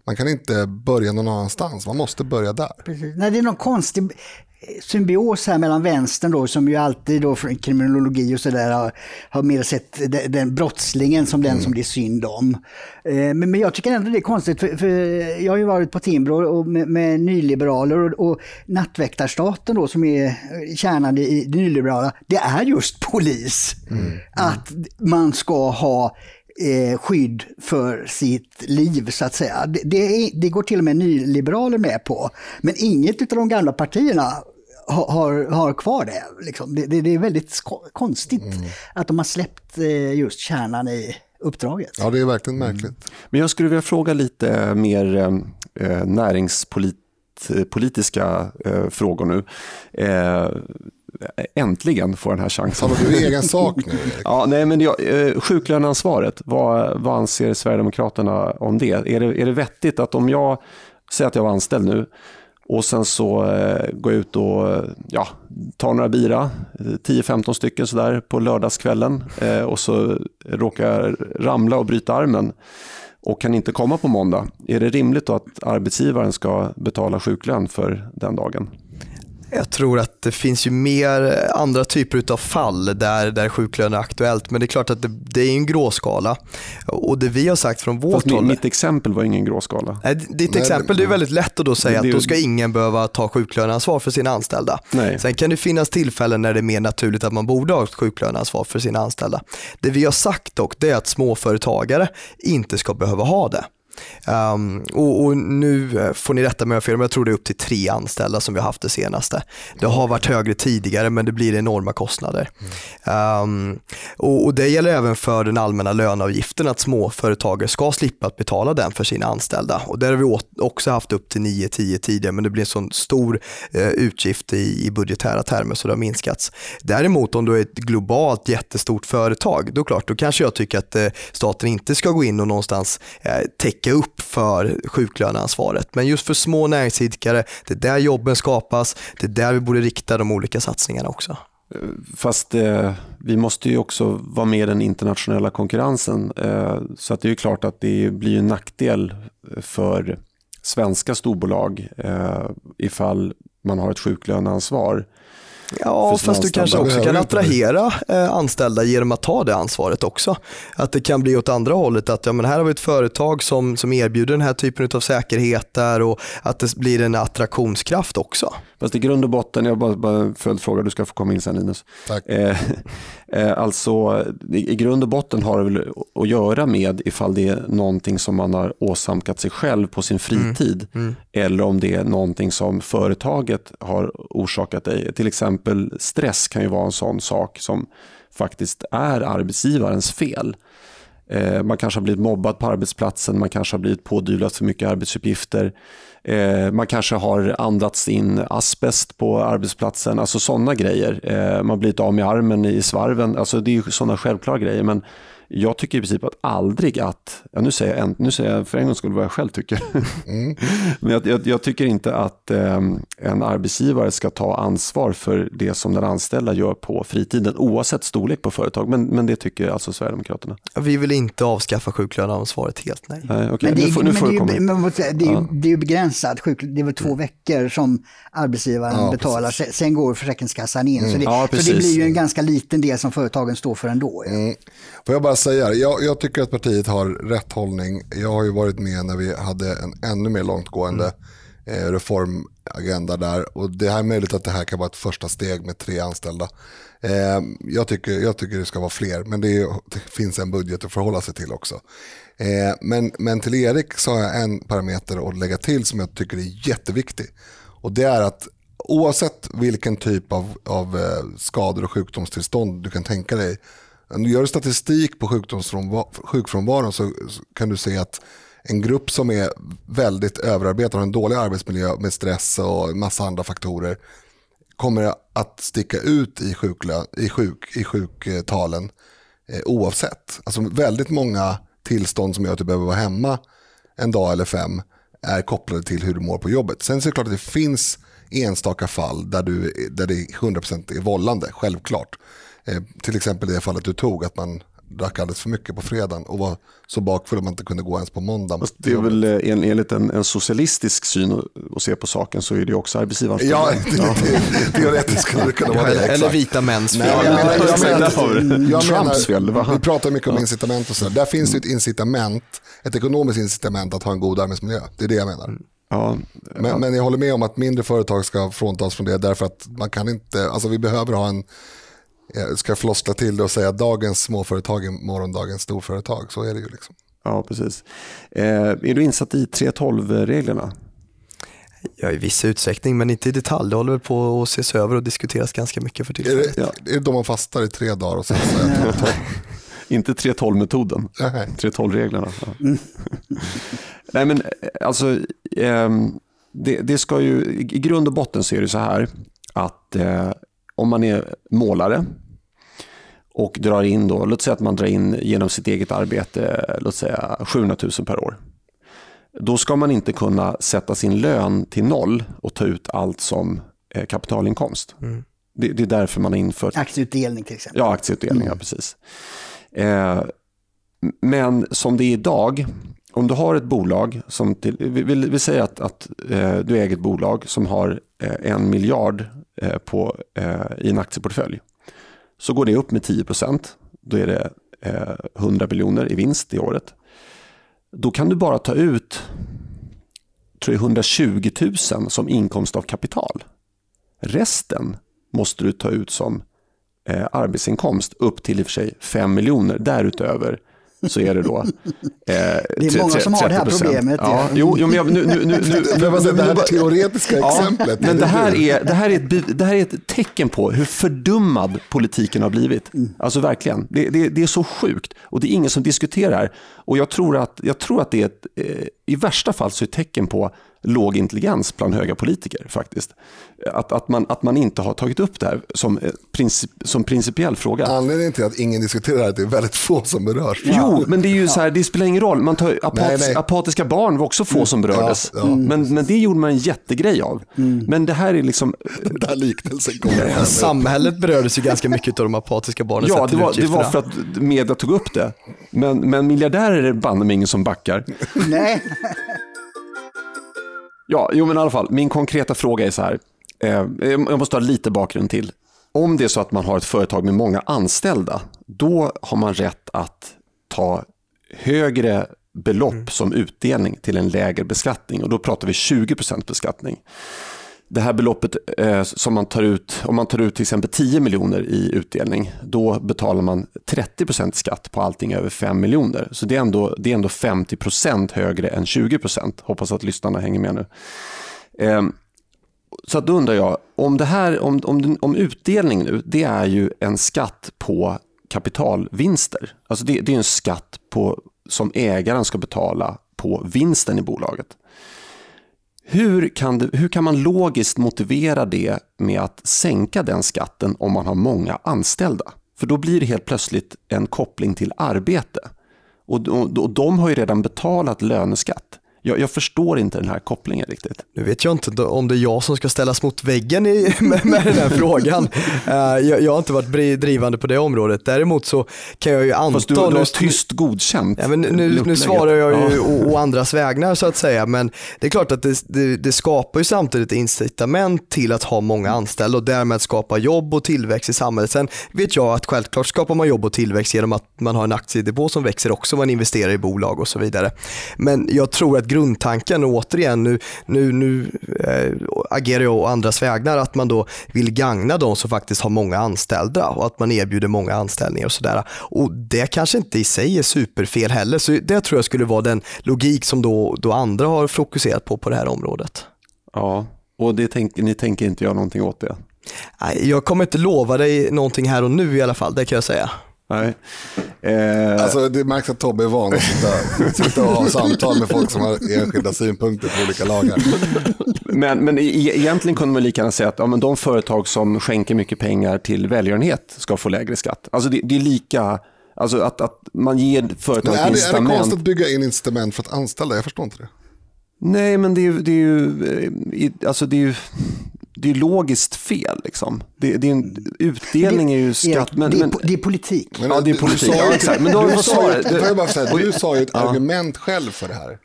man kan inte börja någon annanstans, man måste börja där. Precis. Nej, det är någon konstig symbios här mellan vänstern då, som ju alltid då från kriminologi och sådär har, har mer sett den, den brottslingen som den mm. som det är synd om. Eh, men, men jag tycker ändå det är konstigt, för, för jag har ju varit på Timbro och med, med nyliberaler och, och nattväktarstaten då som är kärnan i det nyliberala, det är just polis. Mm. Mm. Att man ska ha eh, skydd för sitt liv så att säga. Det, det, det, går till och med nyliberaler med på. Men inget av de gamla partierna har, har kvar det. Liksom. Det, det, det, är väldigt konstigt mm. att de har släppt eh, just kärnan i uppdraget. Ja, det är verkligen märkligt. Mm. Men jag skulle vilja fråga lite mer eh, eh näringspolitiska eh, frågor nu. Eh, äntligen får den här chansen. Har du egen sak nu? <laughs> ja, nej, men jag, eh, sjuklöneansvaret, vad, vad anser Sverigedemokraterna om det? Är, det? är det vettigt att om jag säger att jag var anställd nu och sen så eh, går jag ut och ja, tar några bira, 10-15 stycken sådär på lördagskvällen eh, och så råkar jag ramla och bryta armen och kan inte komma på måndag. Är det rimligt då att arbetsgivaren ska betala sjuklön för den dagen? Jag tror att det finns ju mer andra typer av fall där, där sjuklön är aktuellt. Men det är klart att det, det är en gråskala. Och det vi har sagt från vårt Fast håll... Mitt exempel var ingen gråskala. Nej, ditt Nej, exempel det är väldigt lätt att då säga det, att då ska ingen behöva ta sjuklöneansvar för sina anställda. Nej. Sen kan det finnas tillfällen när det är mer naturligt att man borde ha ett sjuklöneansvar för sina anställda. Det vi har sagt dock det är att småföretagare inte ska behöva ha det. Um, och, och, nu eh, får ni rätta mig om jag jag tror det är upp till tre anställda som vi har haft det senaste. Det har varit högre tidigare men det blir enorma kostnader. Um, och, och, Det gäller även för den allmänna löneavgiften att småföretagare ska slippa att betala den för sina anställda. Och där har vi också haft upp till 9-10 tidigare men det blir en sån stor uh, utgift i, i budgetära termer så det har minskats. Däremot om du är ett globalt jättestort företag, då klart, då kanske jag tycker att uh, staten inte ska gå in och någonstans uh, täcka täcka upp för sjuklöneansvaret. Men just för små näringsidkare, det är där jobben skapas, det är där vi borde rikta de olika satsningarna också. Fast eh, vi måste ju också vara med i den internationella konkurrensen. Eh, så att det är ju klart att det blir en nackdel för svenska storbolag eh, ifall man har ett sjuklöneansvar. Ja, fast du kanske också kan attrahera eh, anställda genom att ta det ansvaret också. Att det kan bli åt andra hållet, att ja, men här har vi ett företag som, som erbjuder den här typen av säkerheter och att det blir en attraktionskraft också. Fast i grund och botten, jag bara, bara en följdfråga, du ska få komma in sen Linus. Tack. Eh, alltså, i grund och botten har det väl att göra med ifall det är någonting som man har åsamkat sig själv på sin fritid. Mm. Mm. Eller om det är någonting som företaget har orsakat dig. Till exempel exempel stress kan ju vara en sån sak som faktiskt är arbetsgivarens fel. Eh, man kanske har blivit mobbad på arbetsplatsen, man kanske har blivit pådyvlad för mycket arbetsuppgifter. Eh, man kanske har andats in asbest på arbetsplatsen, alltså sådana grejer. Eh, man har blivit av med armen i svarven, alltså det är sådana självklara grejer. Men jag tycker i princip att aldrig att, ja, nu, säger jag, nu säger jag för en gångs skull vad jag själv tycker, mm. <laughs> men jag, jag, jag, tycker inte att eh, en arbetsgivare ska ta ansvar för det som den anställda gör på fritiden, oavsett storlek på företag, men, men det tycker alltså Sverigedemokraterna. Vi vill inte avskaffa sjuklöneansvaret helt, nej. nej okay. Men det, är, men det, är, det, är, ja. det är ju begränsat, det är väl två mm. veckor som arbetsgivaren ja, betalar, precis. sen går Försäkringskassan in, mm. så, det, ja, så det blir ju en ganska liten del som företagen står för ändå. Ja. Mm. Får jag bara säga det, jag, jag, tycker att partiet har rätt hållning. Jag har ju varit med när vi hade en ännu mer långtgående mm. eh, reformagenda där. Och det är möjligt att det här kan vara ett första steg med tre anställda. Eh, jag, tycker, jag tycker det ska vara fler, men det, är, det finns en budget att förhålla sig till också. Eh, men, men till Erik så har jag en parameter att lägga till som jag tycker är jätteviktig. Och det är att oavsett vilken typ av, av eh, skador och sjukdomstillstånd du kan tänka dig om du gör statistik på sjukfrånvaron så kan du se att en grupp som är väldigt överarbetad, har en dålig arbetsmiljö med stress och massa andra faktorer kommer att sticka ut i, sjukla, i, sjuk, i sjuktalen eh, oavsett. Alltså väldigt många tillstånd som gör att du behöver vara hemma en dag eller fem är kopplade till hur du mår på jobbet. Sen så är det klart att det finns enstaka fall där, du, där det 100% är vållande, självklart. Eh, till exempel i det fallet du tog, att man drack alldeles för mycket på fredagen och var så bakfull att man inte kunde gå ens på måndagen. det är väl eh, en, enligt en, en socialistisk syn att se på saken så är det också arbetsgivarens Ja, teoretiskt <laughs> skulle det kunna vara det. Eller vita mäns fel. jag menar, jag menar, jag Trumps fel. Vi pratar mycket om incitament och sådär. Där finns det ett incitament, ett ekonomiskt incitament att ha en god arbetsmiljö. Det är det jag menar. Ja, men, ja. men jag håller med om att mindre företag ska fråntas från det därför att man kan inte, alltså vi behöver ha en jag ska floskla till det och säga att dagens småföretag är morgondagens storföretag. Så är det ju. Liksom. Ja, precis. Eh, är du insatt i 3.12-reglerna? Ja, i viss utsträckning, men inte i detalj. Det håller väl på att ses över och diskuteras ganska mycket för tillfället. Är det, ja. är det då man fastar i tre dagar och sen säger 3.12? <laughs> Inte 3.12-metoden, 3.12-reglerna. Ja. Mm. <laughs> Nej, men alltså, eh, det, det, ska ju, i grund och botten så är det så här att eh, om man är målare och drar in, då, låt säga att man drar in genom sitt eget arbete låt säga 700 000 per år. Då ska man inte kunna sätta sin lön till noll och ta ut allt som kapitalinkomst. Mm. Det, det, är därför man har infört... Aktieutdelning till exempel. Ja, aktieutdelning, mm. ja, precis. Eh, men som det är idag, om du har ett bolag som, till, vi, vi, vi säger att, att eh, du äger ett bolag som har eh, en miljard Eh, Eh, på, eh, i en aktieportfölj. Så går det upp med 10% Då är det eh, 100 miljoner i vinst i året. Då kan du bara ta ut tror jag, 120 000 som inkomst av kapital. Resten måste du ta ut som eh, arbetsinkomst upp till i och för sig 5 miljoner därutöver så är det då <laughs> eh, Det är många som har det här problemet. Ja, jo, jo, men jag, nu, nu, nu, <laughs> nu, nu, det här teoretiska exemplet. Men det här, är, det, här är ett, det här är ett tecken på hur fördummad politiken har blivit. Mm. Alltså verkligen, det, det, det är så sjukt och det är ingen som diskuterar. Och jag tror att, jag tror att det är ett, eh, i värsta fall så är ett tecken på låg intelligens bland höga politiker faktiskt. Att, att, man, att man inte har tagit upp det här som, eh, princip, som principiell fråga. Anledningen till att ingen diskuterar det här är att det är väldigt få som berörs. Jo, men det är ju så här, det spelar ingen roll. Man tar, apatis, nej, nej. Apatiska barn var också få mm. som berördes. Ja, ja. Men, men det gjorde man en jättegrej av. Mm. Men det här är liksom... <laughs> Den här liknelsen kommer Samhället berördes ju ganska mycket av de apatiska barnen. Ja, det var, det var för att media tog upp det. Men, men miljardärer är det banne ingen som backar. Nej. <laughs> Ja, jo men i alla fall, min konkreta fråga är så här. Eh, jag måste ha lite bakgrund till. Om det är så att man har ett företag med många anställda, då har man rätt att ta högre belopp mm. som utdelning till en lägre beskattning och då pratar vi 20% beskattning det här beloppet eh, som man tar ut, om man tar ut till exempel 10 miljoner i utdelning, då betalar man 30% skatt på allting över 5 miljoner. Så det är ändå, det är ändå 50% högre än 20% Hoppas att lyssnarna hänger med nu. Eh, så att då undrar jag, om, det här, om, om, om utdelning nu, det är ju en skatt på kapitalvinster. Alltså det, det är en skatt på, som ägaren ska betala på vinsten i bolaget. Hur kan, det, hur kan man logiskt motivera det med att sänka den skatten om man har många anställda? För då blir det helt plötsligt en koppling till arbete. Och, och, och de har ju redan betalat löneskatt. Jag, jag, förstår inte den här kopplingen riktigt. Nu vet jag inte om det är jag som ska ställas mot väggen i, <laughs> med, med den här frågan. Uh, jag, jag, har inte varit drivande på det området. Däremot så kan jag ju anta... Fast du, du har tyst godkänt. Ja, men nu, nu svarar jag ju ja. å, å, andras vägnar så att säga. Men det är klart att det, det, det, skapar ju samtidigt incitament till att ha många anställda och därmed skapa jobb och tillväxt i samhället. Sen vet jag att självklart skapar man jobb och tillväxt genom att man har en aktiedepå som växer också. Man investerar i bolag och så vidare. Men jag tror att grundtanken och återigen nu, nu, nu äh, agerar jag å andras vägnar att man då vill gagna de som faktiskt har många anställda och att man erbjuder många anställningar och sådär. Och det kanske inte i sig är superfel heller så det tror jag skulle vara den logik som då, då andra har fokuserat på på det här området. Ja, och det tänk, ni tänker inte göra någonting åt det? Jag kommer inte lova dig någonting här och nu i alla fall, det kan jag säga. Nej. Eh... Alltså, det märks att Tobbe är van att sitta, sitta och ha samtal med folk som har enskilda synpunkter på olika lagar. Men, men egentligen kunde man lika gärna säga att ja, men de företag som skänker mycket pengar till välgörenhet ska få lägre skatt. Alltså det, det är lika, alltså att, att man ger företag men är det, incitament. Är det konstigt att bygga in incitament för att anställa? Jag förstår inte det. Nej, men det är, det är ju, eh, alltså det är ju det är logiskt fel. Liksom. Det, det är en, utdelning är ju skatt. Men, det, är, det är politik. Men, ja, det är politik. Du, ja, exakt. Men då, du, sa, ju, bara säga, du sa ju ett ja. argument själv för det här.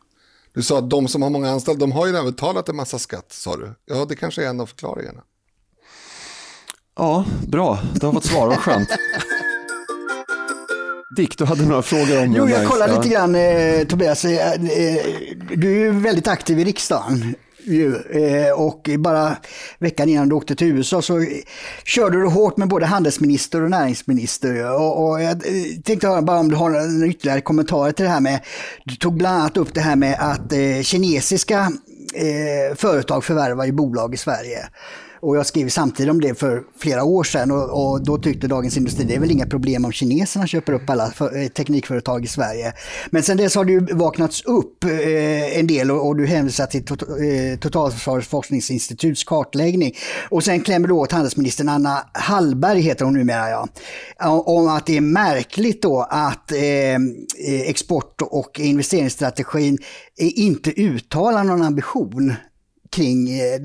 Du sa att de som har många anställda, de har ju redan betalat en massa skatt, sa du. Ja, det kanske är en av förklaringarna. Ja, bra. Du har fått svar, vad skönt. Dick, du hade några frågor om Jo, jag kollade lite grann, eh, Tobias. Eh, eh, du är ju väldigt aktiv i riksdagen ju. Eh, och bara veckan innan du åkte till USA så körde du hårt med både handelsminister och näringsminister. Och, jag eh, tänkte höra bara om du har några ytterligare kommentarer till det här med, du tog bland annat upp det här med att eh, kinesiska företag förvärvar ju bolag i Sverige. Och jag skrev samtidigt om det för flera år sedan och, och, då tyckte Dagens Industri det är väl inga problem om kineserna köper upp alla för, eh, teknikföretag i Sverige. Men sen dess har det ju vaknats upp eh, en del och, och, du hänvisar till tot, eh, Totalförsvarets forskningsinstituts kartläggning. Och sen klämmer du åt handelsministern Anna Hallberg, heter hon numera, ja, om att det är märkligt då att eh, eh export och investeringsstrategin eh, inte uttalar någon ambition kring eh,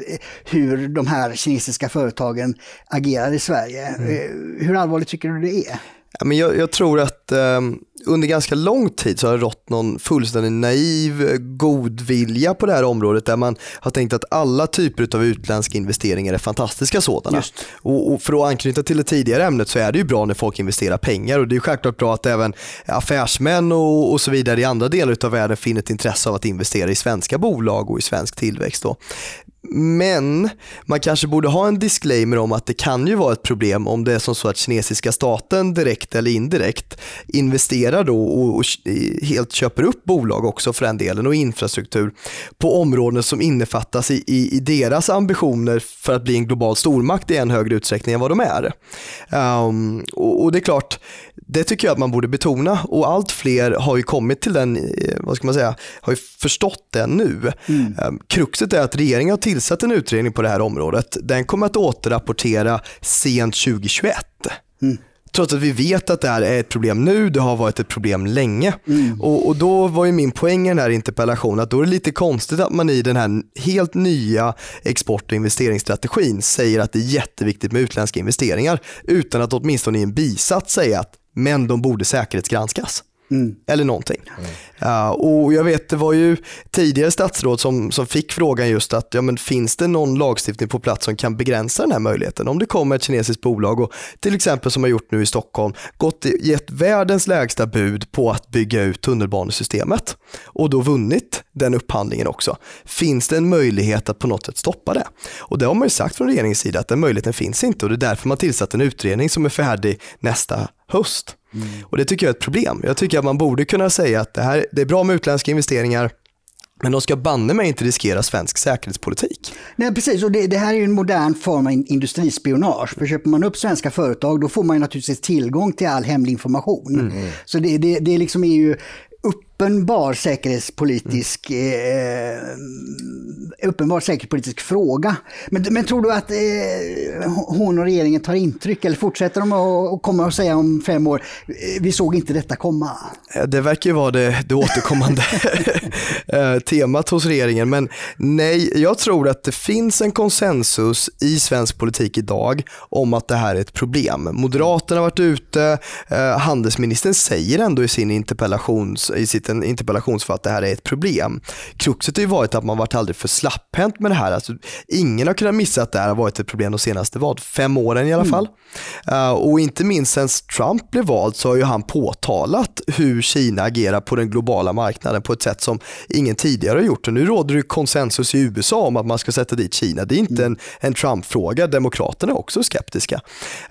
hur de här kinesiska företagen agerar i Sverige. Mm. Eh, hur allvarligt tycker du det är? Men jag, jag tror att um, under ganska lång tid så har det rått någon fullständigt naiv godvilja på det här området där man har tänkt att alla typer av utländska investeringar är fantastiska sådana. Och, och, för att anknyta till det tidigare ämnet så är det ju bra när folk investerar pengar och det är självklart bra att även affärsmän och, och så vidare i andra delar av världen finner ett intresse av att investera i svenska bolag och i svensk tillväxt. Då. Men man kanske borde ha en disclaimer om att det kan ju vara ett problem om det är som så att kinesiska staten direkt eller indirekt investerar då och, och helt köper upp bolag också för den delen och infrastruktur på områden som innefattas i, i, i, deras ambitioner för att bli en global stormakt i en högre utsträckning än vad de är. Um, och, och, det är klart, det tycker jag att man borde betona och allt fler har ju kommit till den, eh, vad ska man säga, har ju förstått det nu. Mm. Um, kruxet är att regeringen har tillsatt en utredning på det här området. Den kommer att återrapportera sent 2021. Mm. Trots att vi vet att det här är ett problem nu, det har varit ett problem länge. Mm. Och, och, då var ju min poäng i den här interpellationen att då är det lite konstigt att man i den här helt nya export och investeringsstrategin säger att det är jätteviktigt med utländska investeringar utan att åtminstone i en bisats säga att men de borde säkerhetsgranskas. Mm. Eller någonting. Mm. Uh, och jag vet, det var ju tidigare statsråd som, som fick frågan just att ja, men finns det någon lagstiftning på plats som kan begränsa den här möjligheten? Om det kommer ett kinesiskt bolag och till exempel som har gjort nu i Stockholm, gått, gett världens lägsta bud på att bygga ut tunnelbanesystemet och då vunnit den upphandlingen också. Finns det en möjlighet att på något sätt stoppa det? Och det har man ju sagt från regeringens sida att den möjligheten finns inte och det är därför man tillsatt en utredning som är färdig nästa höst. Mm. Och det tycker jag är ett problem. Jag tycker att man borde kunna säga att det, här, det är bra med utländska investeringar Men de ska banne mig inte riskera svensk säkerhetspolitik. Nej, precis. Och det, det, här är ju en modern form av industrispionage. För köper man upp svenska företag då får man ju naturligtvis tillgång till all hemlig information. Mm. Så det, det, det liksom är ju uppenbar säkerhetspolitisk, mm. eh, uppenbar säkerhetspolitisk fråga. Men, men tror du att eh, hon och regeringen tar intryck eller fortsätter de och kommer att säga om fem år, eh, vi såg inte detta komma? Det verkar ju vara det, det återkommande <laughs> eh, temat hos regeringen. Men nej, jag tror att det finns en konsensus i svensk politik idag om att det här är ett problem. Moderaterna har varit ute, eh, handelsministern säger ändå i sin interpellations, i sitt en interpellationsfall att det här är ett problem. Kruxet har ju varit att man varit aldrig för slapphänt med det här. Alltså, ingen har kunnat missa att det här har varit ett problem de senaste vad, fem åren i alla fall. Mm. Uh, och inte minst sen Trump blev vald så har ju han påtalat hur Kina agerar på den globala marknaden på ett sätt som ingen tidigare har gjort. Och nu råder det konsensus i USA om att man ska sätta dit Kina. Det är inte mm. en, en Trump-fråga. Demokraterna är också skeptiska.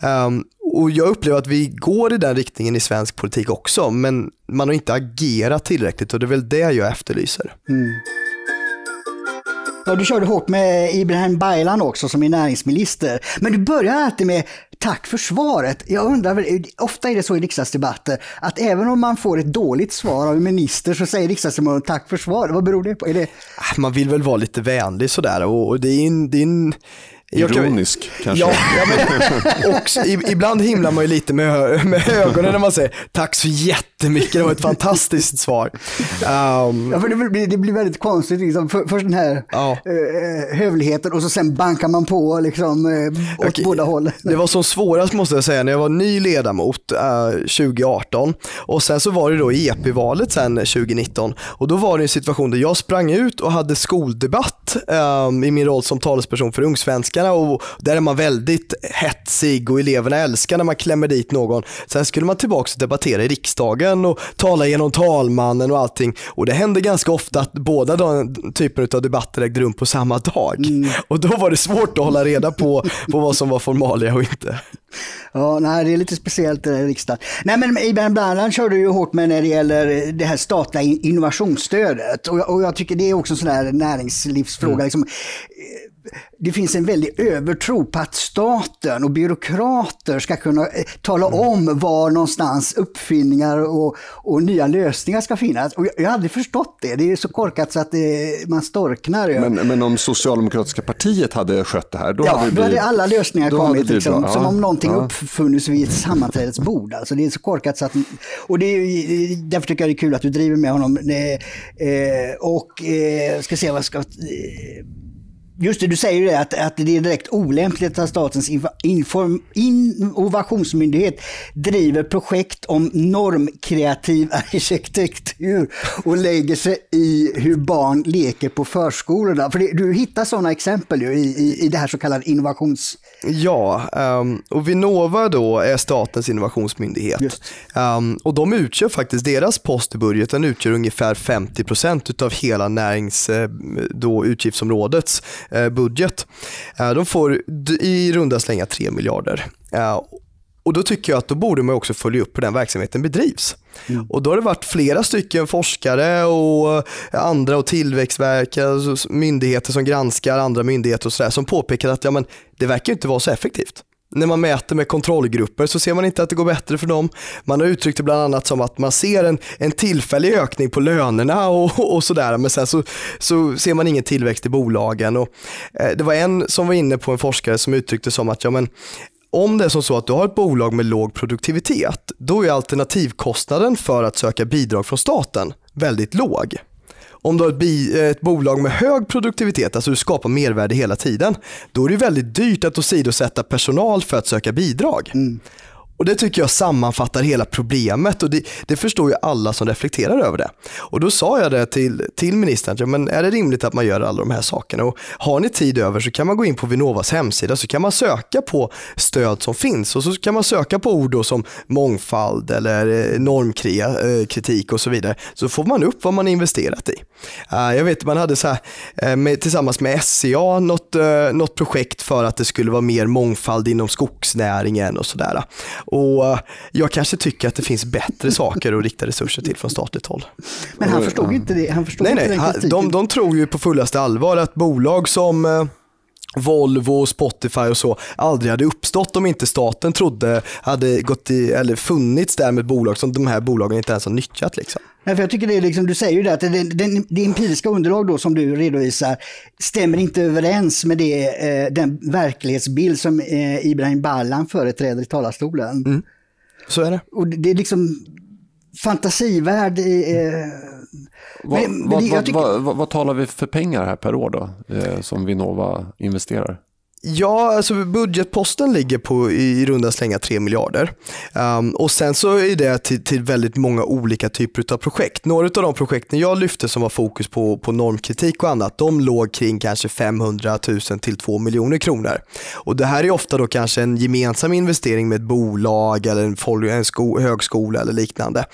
Um, och jag upplever att vi går i den riktningen i svensk politik också, men man har inte agerat tillräckligt och det är väl det jag efterlyser. Mm. Ja, du körde hårt med Ibrahim Baylan också som är näringsminister. Men du börjar alltid med tack för svaret. Jag undrar, ofta är det så i riksdagsdebatter att även om man får ett dåligt svar av en minister så säger riksdagsledamoten tack för svaret. Vad beror det på? Är det... Man vill väl vara lite vänlig sådär och det är en, det är en Ironisk kanske? Ja, ja men ibland himlar man ju lite med, med ögonen när man säger tack så jättemycket, det var ett fantastiskt svar. Um, ja, för det, blir, det blir väldigt konstigt, liksom. För, först den här ja. uh, hövligheten och så sen bankar man på liksom, uh, åt okay. båda håll. Det var som svårast måste jag säga när jag var ny ledamot uh, 2018 och sen så var det då EP-valet sen 2019 och då var det en situation där jag sprang ut och hade skoldebatt um, i min roll som talesperson för Ungsvenskar dagarna och där är man väldigt hetsig och eleverna älskar när man klämmer dit någon. Sen skulle man tillbaka och debattera i riksdagen och tala genom talmannen och allting. Och det hände ganska ofta att båda de typerna av debatter ägde rum på samma dag. Mm. Och då var det svårt att hålla reda på, på vad som var formalia och inte. Ja, nej, det är lite speciellt i riksdagen. Nej, men Ibrahim Baylan körde ju hårt med när det gäller det här statliga innovationsstödet. Och jag, och jag tycker det är också en sån där näringslivsfråga. Mm. Liksom, det finns en väldig övertro på att staten och byråkrater ska kunna eh, tala mm. om var någonstans uppfinningar och, och nya lösningar ska finnas. Och jag, jag, har aldrig förstått det. Det är så korkat så att det, man storknar. Men, men om Socialdemokratiska partiet hade skött det här, då ja, hade då hade alla lösningar kommit. Liksom, ja, som om någonting ja. uppfunnits vid ett sammanträdesbord. Alltså, det är så korkat så att... Och det är, därför tycker jag det är kul att du driver med honom. Eh, och eh, ska se vad ska... Just det, du säger ju det att, att det är direkt olämpligt att statens inform, innovationsmyndighet driver projekt om normkreativ arkitektur och lägger sig i hur barn leker på förskolorna. För det, du hittar sådana exempel ju i, i, i det här så kallade innovations... Ja, um, och Vinnova då är statens innovationsmyndighet. Um, och de utgör faktiskt, deras post i budgeten utgör ungefär 50% av hela närings, eh, då, utgiftsområdets Eh, budget. Eh, de får i runda slänga 3 miljarder. Eh, och då tycker jag att då borde man också följa upp hur den verksamheten bedrivs. Mm. Och då har det varit flera stycken forskare och andra och Tillväxtverket, myndigheter som granskar andra myndigheter och sådär som påpekar att ja, men det verkar inte vara så effektivt när man mäter med kontrollgrupper så ser man inte att det går bättre för dem. Man har uttryckt det bland annat som att man ser en, en tillfällig ökning på lönerna och, och sådär men sen så, så ser man ingen tillväxt i bolagen. Och, eh, det var en som var inne på en forskare som uttryckte som att ja, men, om det är som så att du har ett bolag med låg produktivitet, då är alternativkostnaden för att söka bidrag från staten väldigt låg. Om du har ett, bi, eh, ett, bolag med hög produktivitet, alltså du skapar mervärde hela tiden, då är det väldigt dyrt att åsidosätta personal för att söka bidrag. Mm. Och Det tycker jag sammanfattar hela problemet och det, det, förstår ju alla som reflekterar över det. Och Då sa jag det till, till ministern, ja, men är det rimligt att man gör alla de här sakerna? Och har ni tid över så kan man gå in på Vinnovas hemsida så kan man söka på stöd som finns och så kan man söka på ord som mångfald eller eh, normkritik eh, och så vidare. Så får man upp vad man investerat i. Eh, jag vet man hade så här, med, tillsammans med SCA något, något projekt för att det skulle vara mer mångfald inom skogsnäringen och sådär. Och eh, jag kanske tycker att det finns bättre saker att rikta resurser till från statligt håll. Men han förstod inte det. Han förstod Nej, inte nej, den kritiken. de, de tror ju på fullaste allvar att bolag som Volvo, Spotify och så aldrig hade uppstått om inte staten trodde hade gått i, eller funnits där med bolag som de här bolagen inte ens har nyttjat. Liksom. Nej, för jag tycker det är liksom, du säger ju det att det, det, det empiriska underlag då som du redovisar stämmer inte överens med det, eh, den verklighetsbild som eh, Ibrahim Baylan företräder i talarstolen. Så är det. Och det det är liksom fantasivärld. Eh, Vad, Men- men vad, tycker- vad, vad talar vi för pengar här per år då, eh, som Vinnova investerar? Ja, alltså budgetposten ligger på i runda slänga 3 miljarder. Um, och sen så är det till, till väldigt många olika typer av projekt. Några av de projekten jag lyfte som var fokus på, på normkritik och annat, de låg kring kanske 500 000 till 2 miljoner kronor. Och det här är ofta då kanske en gemensam investering med ett bolag eller en, en sko- högskola eller liknande.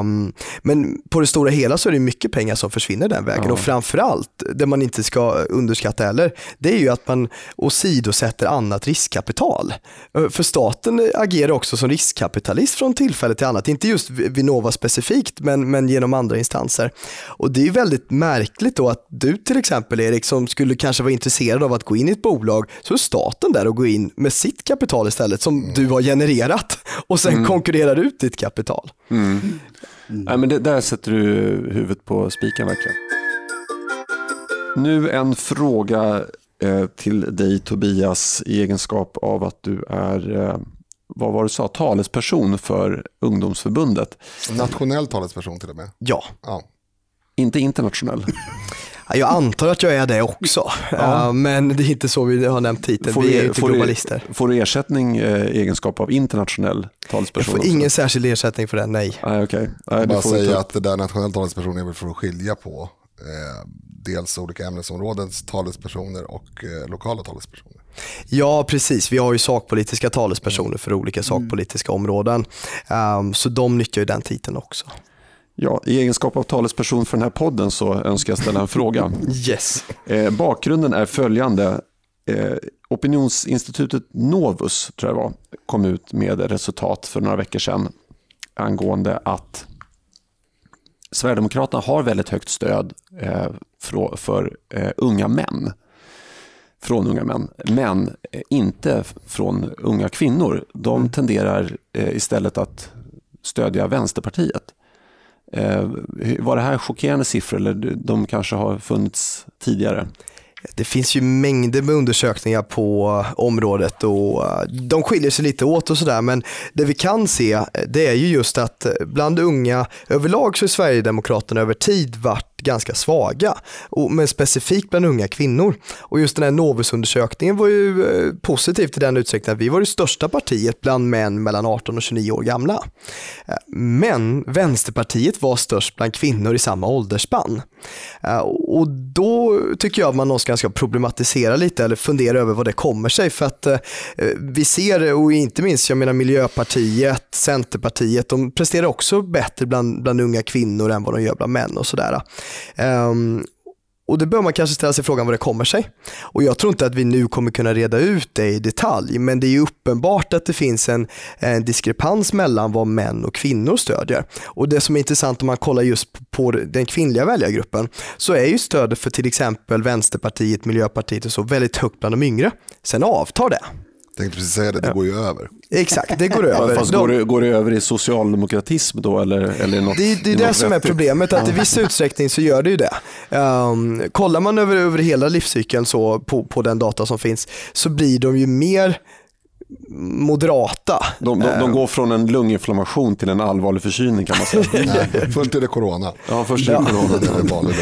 Um, men på det stora hela så är det mycket pengar som försvinner den vägen Ja. och framförallt, det man inte ska underskatta heller, det är ju att man åsidosätter annat riskkapital. Eh, För staten agerar också som riskkapitalist från tillfälle till annat, inte just Vinnova specifikt, men, men genom andra instanser. Och det är ju väldigt märkligt då att du till exempel Erik, som skulle kanske vara intresserad av att gå in i ett bolag, så är staten där och går in med sitt kapital istället, som du har genererat och sen konkurrerar ut ditt kapital. Nej, men det, där sätter du huvudet på spiken verkligen. Nu en fråga till dig Tobias i egenskap av att du är, eh, vad var det du sa, talesperson för ungdomsförbundet. Nationell talesperson till och med. Ja, Ja. Inte internationell. Ja, Jag antar att jag är det också, Ja, men det är inte så vi har nämnt titeln. Får vi är du, inte får, globalister. du, får du ersättning eh, i egenskap av internationell Jag talesperson? får också? ingen särskild ersättning för det, nej. Nej, okej. Nej, det Bara får säga att det där nationell talesperson är väl för att skilja på eh, dels olika ämnesområdens talespersoner och eh, lokala talespersoner. Ja, precis. Vi har ju sakpolitiska talespersoner för olika sakpolitiska områden. Um, så de nyttjar ju den titeln också. Ja, I egenskap av talesperson för den här podden så önskar jag ställa en fråga. <laughs> Yes. Eh, bakgrunden är följande. Eh, opinionsinstitutet Novus, tror jag det var, kom ut med resultat för några veckor sedan angående att Sverigedemokraterna har väldigt högt stöd eh, för, för eh, unga män. Från unga män, men eh, inte från unga kvinnor. De tenderar eh, istället att stödja Vänsterpartiet. Var det här chockerande siffror eller de kanske har funnits tidigare? Det finns ju mängder med undersökningar på eh, området och eh, de skiljer sig lite åt och sådär men det vi kan se eh, det är ju just att bland unga överlag så är Sverigedemokraterna över tid varit ganska svaga, och, men specifikt bland unga kvinnor. Och just den här Novusundersökningen var ju positiv till den utsträckningen att vi var det största partiet bland män mellan 18 och 29 år gamla. Men Vänsterpartiet var störst bland kvinnor i samma åldersspann. Och då tycker jag att man någonstans ska problematisera lite eller fundera över vad det kommer sig. För att eh, vi ser, och inte minst jag menar Miljöpartiet, Centerpartiet, de presterar också bättre bland, bland unga kvinnor än vad de gör bland män och sådär. Um, och det bör man kanske ställa sig frågan vad det kommer sig. Och jag tror inte att vi nu kommer kunna reda ut det i detalj, men det är ju uppenbart att det finns en, en diskrepans mellan vad män och kvinnor stödjer. Och det som är intressant om man kollar just på den kvinnliga väljargruppen, så är ju stödet för till exempel Vänsterpartiet, Miljöpartiet och så väldigt högt bland de yngre. Sen avtar det. Tänkte precis säga det, det går ju över. Exakt, det går över. fast De- går, det, går det över i socialdemokratism då eller, eller något? Det, det är det som är problemet, att i viss utsträckning så gör det ju det. Um, kollar man över, över hela livscykeln så, på, på den data som finns så blir de ju mer moderata. De, de, Eh. de går från en lunginflammation till en allvarlig förkylning kan man säga. <laughs> Nej, först är det corona. Ja, först är det corona. Det är vanlig.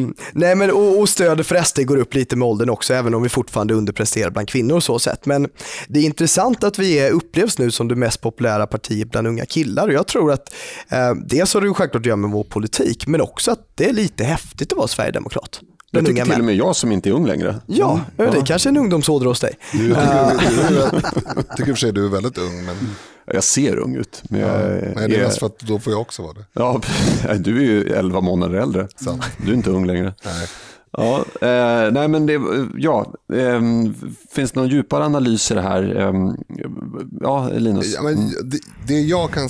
Um, nej men och, och stödet för SD går upp lite med åldern också, även om vi fortfarande underpresterar bland kvinnor och så sett. Men det är intressant att vi är, upplevs nu som det mest populära partiet bland unga killar. Och jag tror att eh, dels har det självklart att göra med vår politik, men också att det är lite häftigt att vara sverigedemokrat. Jag Bland tycker till och med jag som inte är ung längre. Ja, det är kanske är en ungdomsådra hos dig. Du, <laughs> tycker, i och för sig du är väldigt ung, men, Jag ser ung ut. Men jag, nej, det är är- mest för att då får jag också vara det. ja, <laughs> du är ju 11 månader äldre. Sant. Du är inte ung längre. Nej. Ja, eh, nej men det, ja, eh, finns det någon djupare analys i det här? Eh, ja, Linus? Ja, men det, det jag kan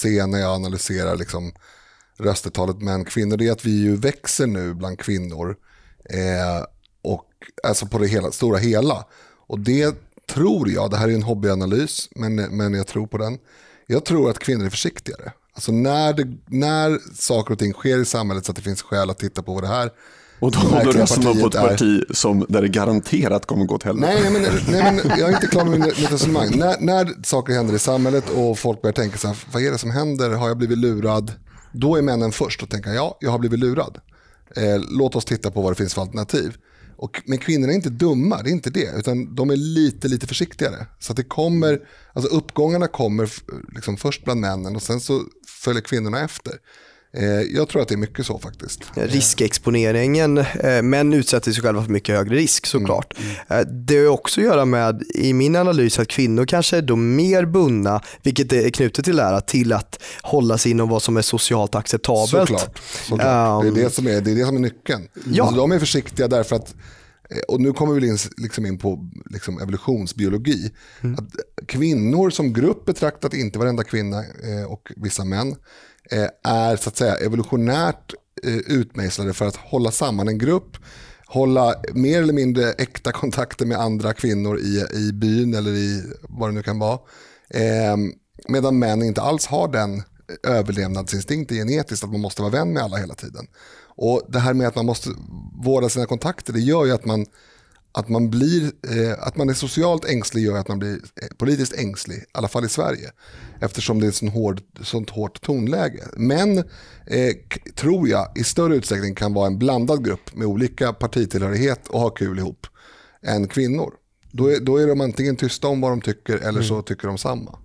se när jag analyserar liksom röstetalet män-kvinnor, det är att vi ju växer nu bland kvinnor. Eh, och, alltså på det hela, stora hela. Och det tror jag, det här är en hobbyanalys, men, men jag tror på den. Jag tror att kvinnor är försiktigare. Alltså när, det, när saker och ting sker i samhället så att det finns skäl att titta på vad det här och då, då röstar man på ett parti som, där det garanterat kommer gå åt helvete. Nej, nej, men, nej, men jag är inte klar med mitt resonemang. När, när saker händer i samhället och folk börjar tänka så här, vad är det som händer? Har jag blivit lurad? Då är männen först och tänker, ja, jag har blivit lurad. Eh, låt oss titta på vad det finns för alternativ. Och, men kvinnorna är inte dumma, det är inte det. Utan de är lite, lite försiktigare. Så att det kommer, alltså uppgångarna kommer liksom först bland männen och sen så följer kvinnorna efter. Eh, jag tror att det är mycket så faktiskt. Riskexponeringen, eh, män utsätter sig själva för mycket högre risk såklart. Mm. Mm. Det har också att göra med, i min analys, att kvinnor kanske är då mer bundna, vilket är knutet till det här, till att hålla sig inom vad som är socialt acceptabelt. Såklart. såklart. Um, det, är det, som är, det är det som är nyckeln. Ja. Alltså, de är försiktiga därför att och nu kommer vi in, liksom in på liksom evolutionsbiologi. Mm. Att kvinnor som grupp betraktat, inte varenda kvinna och vissa män, Eh, Eh, är så att säga evolutionärt eh, utmejslade för att hålla samman en grupp, hålla mer eller mindre äkta kontakter med andra kvinnor i, i byn eller i vad det nu kan vara. Eh, medan män inte alls har den överlevnadsinstinkten genetiskt att man måste vara vän med alla hela tiden. Och det här med att man måste vårda sina kontakter, det gör ju att man att man, blir, eh, att man är socialt ängslig gör att man blir eh, politiskt ängslig, i alla fall i Sverige. Eftersom det är ett sånt, hård, sånt hårt tonläge. Men eh, tror jag i större utsträckning kan vara en blandad grupp med olika partitillhörighet och ha kul ihop än kvinnor. Då är, då är de antingen tysta om vad de tycker eller så mm. tycker de samma.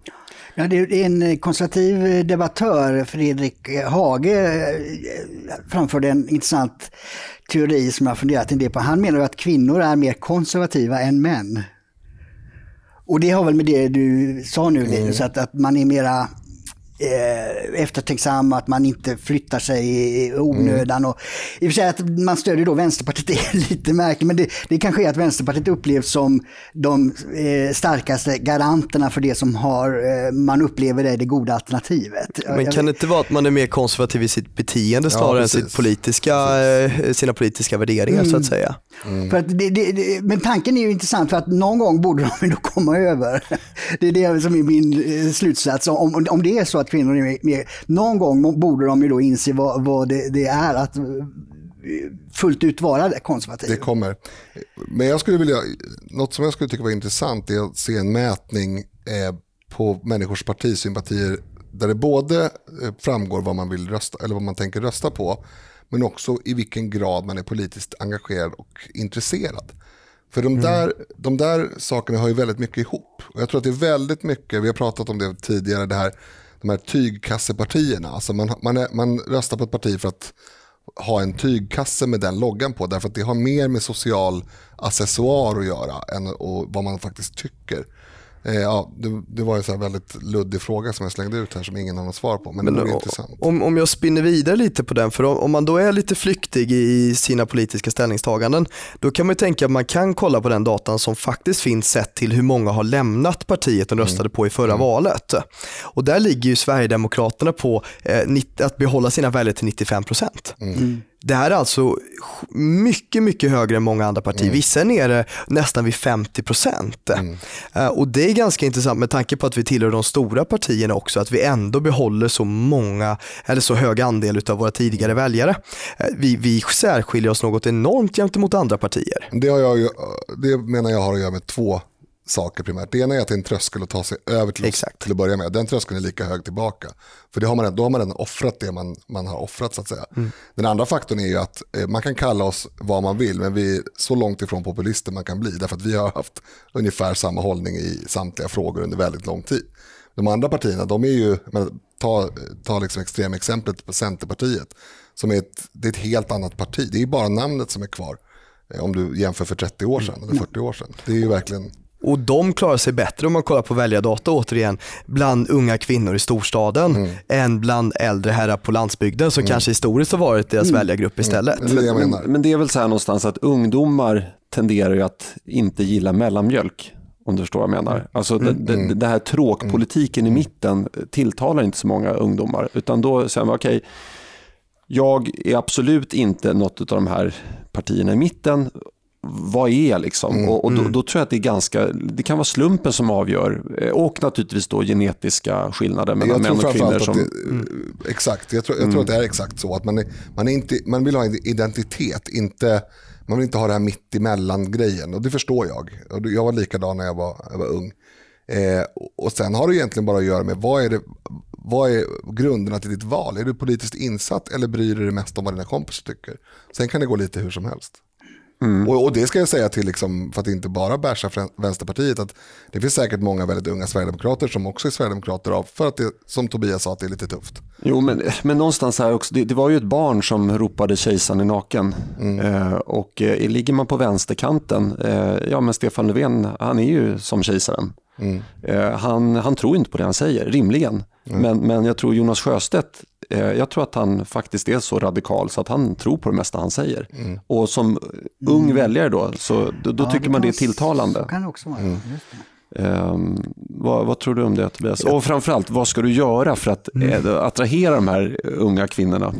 Ja, det är en konservativ debattör, Fredrik Hage, framförde en intressant teori som jag funderat en del på. Han menar att kvinnor är mer konservativa än män. Och det har väl med det du sa nu Linus, mm. att, att man är mera eh, eftertänksam, att man inte flyttar sig i onödan. Mm. Och, I och för sig att man stödjer då Vänsterpartiet <laughs> är lite märkligt, men det, det kanske är att Vänsterpartiet upplevs som de eh, starkaste garanterna för det som har, eh, man upplever är det goda alternativet. Men kan det inte vara att man är mer konservativ i sitt beteende snarare ja, än sitt politiska, eh, sina politiska värderingar mm. så att mm. säga? Mm. För att det, det, men tanken är ju intressant för att någon gång borde <laughs> de ändå komma över. <laughs> Det är det som är min eh, slutsats. Om, om det är så att kvinnor är med, någon gång borde de ju då inse vad, vad det, det är att eh, fullt ut vara konservativ. Det kommer. Men jag skulle vilja, något som jag skulle tycka var intressant är att se en mätning eh, på människors partisympatier där det både framgår vad man vill rösta eller vad man tänker rösta på men också i vilken grad man är politiskt engagerad och intresserad. För de mm. där, mm. de där sakerna hör ju väldigt mycket ihop. Och jag tror att det är väldigt mycket, vi har pratat om det tidigare, det här, de här tygkassepartierna. Alltså man, man, är, man röstar på ett parti för att ha en tygkasse med den loggan på. Därför att det har mer med social accessoar att göra än och vad man faktiskt tycker. Eh, ja, det, det, var en väldigt luddig fråga som jag slängde ut här som ingen har något svar på. Men, men det var intressant. Om, om jag spinner vidare lite på den, för om, om, man då är lite flyktig i sina politiska ställningstaganden, då kan man tänka att man kan kolla på den datan som faktiskt finns sett till hur många har lämnat partiet och röstade mm. på i förra mm. valet. Och där ligger ju Sverigedemokraterna på eh, att behålla sina väljare till 95 procent. Mm. Det här är alltså mycket, mycket högre än många andra partier. Mm. Vissa är nere nästan vid 50 procent. Mm. Uh, och det är ganska intressant med tanke på att vi tillhör de stora partierna också, att vi ändå behåller så många, eller så hög andel av våra tidigare väljare. Uh, vi, vi särskiljer oss något enormt gentemot andra partier. Det, har jag, det menar jag har att göra med två saker primärt. Det ena är att det är en tröskel att ta sig över till, Exakt. till att börja med. Den tröskeln är lika hög tillbaka. För det har man, då har man redan offrat det man, man har offrat så att säga. Mm. Den andra faktorn är ju att eh, man kan kalla oss vad man vill, men vi är så långt ifrån populister man kan bli. Därför att vi har haft ungefär samma hållning i samtliga frågor under väldigt lång tid. De andra partierna, de är ju, men, ta, ta liksom extremexemplet på Centerpartiet, som är ett, det är ett helt annat parti. Det är bara namnet som är kvar. Eh, om du jämför för 30 år sedan eller 40 år sedan. Det är ju verkligen Och de klarar sig bättre om man kollar på väljardata återigen bland unga kvinnor i storstaden mm. än bland äldre herrar på landsbygden som mm. kanske historiskt har varit deras mm. väljargrupp istället. Mm. Det men, men, det är väl så här någonstans att ungdomar tenderar ju att inte gilla mellanmjölk. Om du förstår vad jag menar. Alltså mm. det, det, det, här tråkpolitiken i mitten tilltalar inte så många ungdomar. Utan då säger man okej, okay, jag är absolut inte något av de här partierna i mitten vad är liksom? Mm, och, och då, mm. då, tror jag att det är ganska, det kan vara slumpen som avgör eh, och naturligtvis då genetiska skillnader mellan män och kvinnor. Som, det, mm. Exakt, jag tror, jag tror att det är exakt så. Att man, är, man, är inte, man vill ha en identitet, inte, man vill inte ha det här mitt emellan grejen och det förstår jag. Jag var likadan när jag var, jag var ung. Eh, och sen har det egentligen bara att göra med vad är, det, vad är grunderna till ditt val? Är du politiskt insatt eller bryr du dig mest om vad dina kompisar tycker? Sen kan det gå lite hur som helst. Mm. Och, och, det ska jag säga till, liksom, för att inte bara bärsa Vänsterpartiet, att det finns säkert många väldigt unga sverigedemokrater som också är sverigedemokrater av, för att det, som Tobias sa, att det är lite tufft. Jo, men, men någonstans här också, det, det var ju ett barn som ropade kejsaren är naken. Mm. Eh, och eh, ligger man på vänsterkanten, eh, ja men Stefan Löfven, han är ju som kejsaren. Mm. Eh, han, han tror inte på det han säger, rimligen. Mm. Men, men jag tror Jonas Sjöstedt, eh, jag tror att han faktiskt är så radikal så att han tror på det mesta han säger. Mm. Och som ung mm. väljare då, så då, då ja, tycker man det är tilltalande. Så kan det också vara. Um, vad, vad, tror du om det Tobias? Och framförallt, vad ska du göra för att mm. Eh, attrahera de här unga kvinnorna?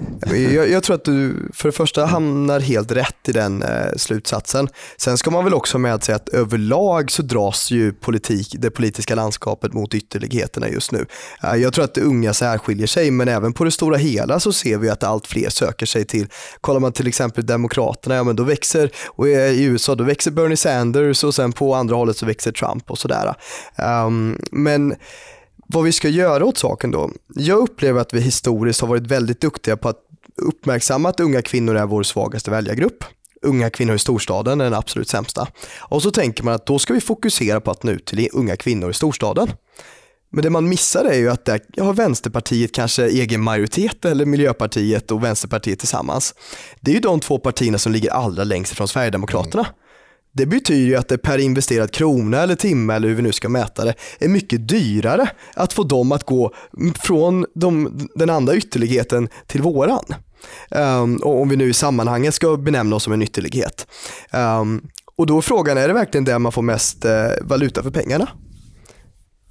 Jag, jag, tror att du för det första hamnar helt rätt i den eh, slutsatsen. Sen ska man väl också med sig att överlag så dras ju politik, det politiska landskapet mot ytterligheterna just nu. Eh, jag tror att unga särskiljer sig men även på det stora hela så ser vi att allt fler söker sig till, kollar man till exempel Demokraterna, ja men då växer, och i USA då växer Bernie Sanders och sen på andra hållet så växer Trump och sådär här. Um, men vad vi ska göra åt saken då? Jag upplever att vi historiskt har varit väldigt duktiga på att uppmärksamma att unga kvinnor är vår svagaste väljargrupp. Unga kvinnor i storstaden är den absolut sämsta. Och så tänker man att då ska vi fokusera på att nå ut till unga kvinnor i storstaden. Men det man missar är ju att där har Vänsterpartiet kanske egen majoritet eller Miljöpartiet och Vänsterpartiet tillsammans. Det är ju de två partierna som ligger allra längst ifrån Sverigedemokraterna. Mm. Det betyder ju att det per investerad krona eller timme eller hur vi nu ska mäta det är mycket dyrare att få dem att gå från de, den andra ytterligheten till våran. Um, och om vi nu i sammanhanget ska benämna oss som en ytterlighet. Um, och då är frågan, är det verkligen där man får mest uh, valuta för pengarna?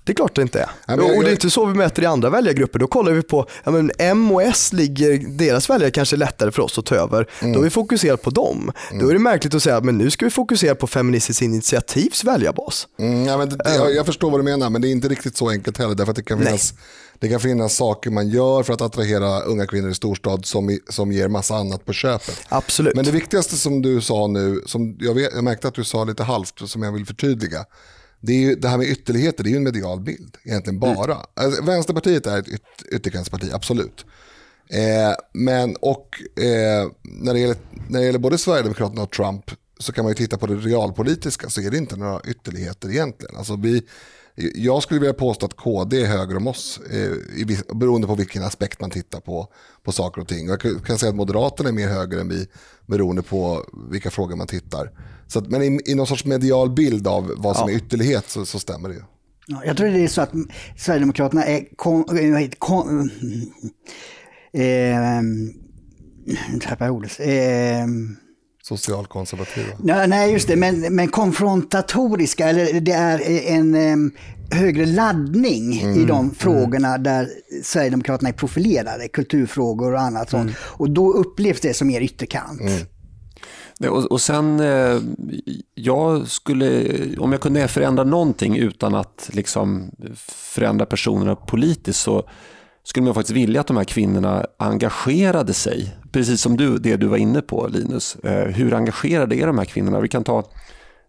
Det är klart det inte är. Ja, jag, och det är inte så vi mäter i andra väljargrupper. Då kollar vi på, ja, men M och S ligger, deras väljare kanske är lättare för oss att ta över. Mm. Då har vi fokuserat på dem. Mm. Då är det märkligt att säga, men nu ska vi fokusera på Feministiskt initiativs väljarbas. Mm, ja, men det, jag, jag, förstår vad du menar, men det är inte riktigt så enkelt heller. Därför att det kan finnas, det kan finnas saker man gör för att attrahera unga kvinnor i storstad som, som ger massa annat på köpet. Absolut. Men det viktigaste som du sa nu, som jag, vet, jag märkte att du sa lite halvt, som jag vill förtydliga det, är ju, det här med ytterligheter, det är ju en medial bild egentligen bara. Mm. Alltså, Vänsterpartiet är ett yt ytterkantsparti, absolut. Eh, men och eh, när, det gäller, när det gäller både Sverigedemokraterna och Trump så kan man ju titta på det realpolitiska så är det inte några ytterligheter egentligen. Alltså vi, jag skulle vilja påstå att KD är högre om oss eh, beroende på vilken aspekt man tittar på, på saker och ting. Jag kan säga att Moderaterna är mer höger än vi beroende på vilka frågor man tittar. Så att, men i, i någon sorts medial bild av vad som ja. är ytterlighet så, så stämmer det ju. Ja, jag tror det är så att Sverigedemokraterna är kon, kon, eh, tappar ordet. Eh, Socialkonservativa? Nej, nej, just det, men, men konfrontatoriska, eller det är en um, högre laddning mm, i de mm. frågorna mm. där Sverigedemokraterna är profilerade, kulturfrågor och annat sånt. Mm. Och då upplevs det som mer ytterkant. Mm. Och, och sen, eh, jag skulle, om jag kunde förändra någonting utan att liksom förändra personerna politiskt så skulle man faktiskt vilja att de här kvinnorna engagerade sig. Precis som du, det du var inne på Linus. Eh, hur engagerade är de här kvinnorna? Vi kan ta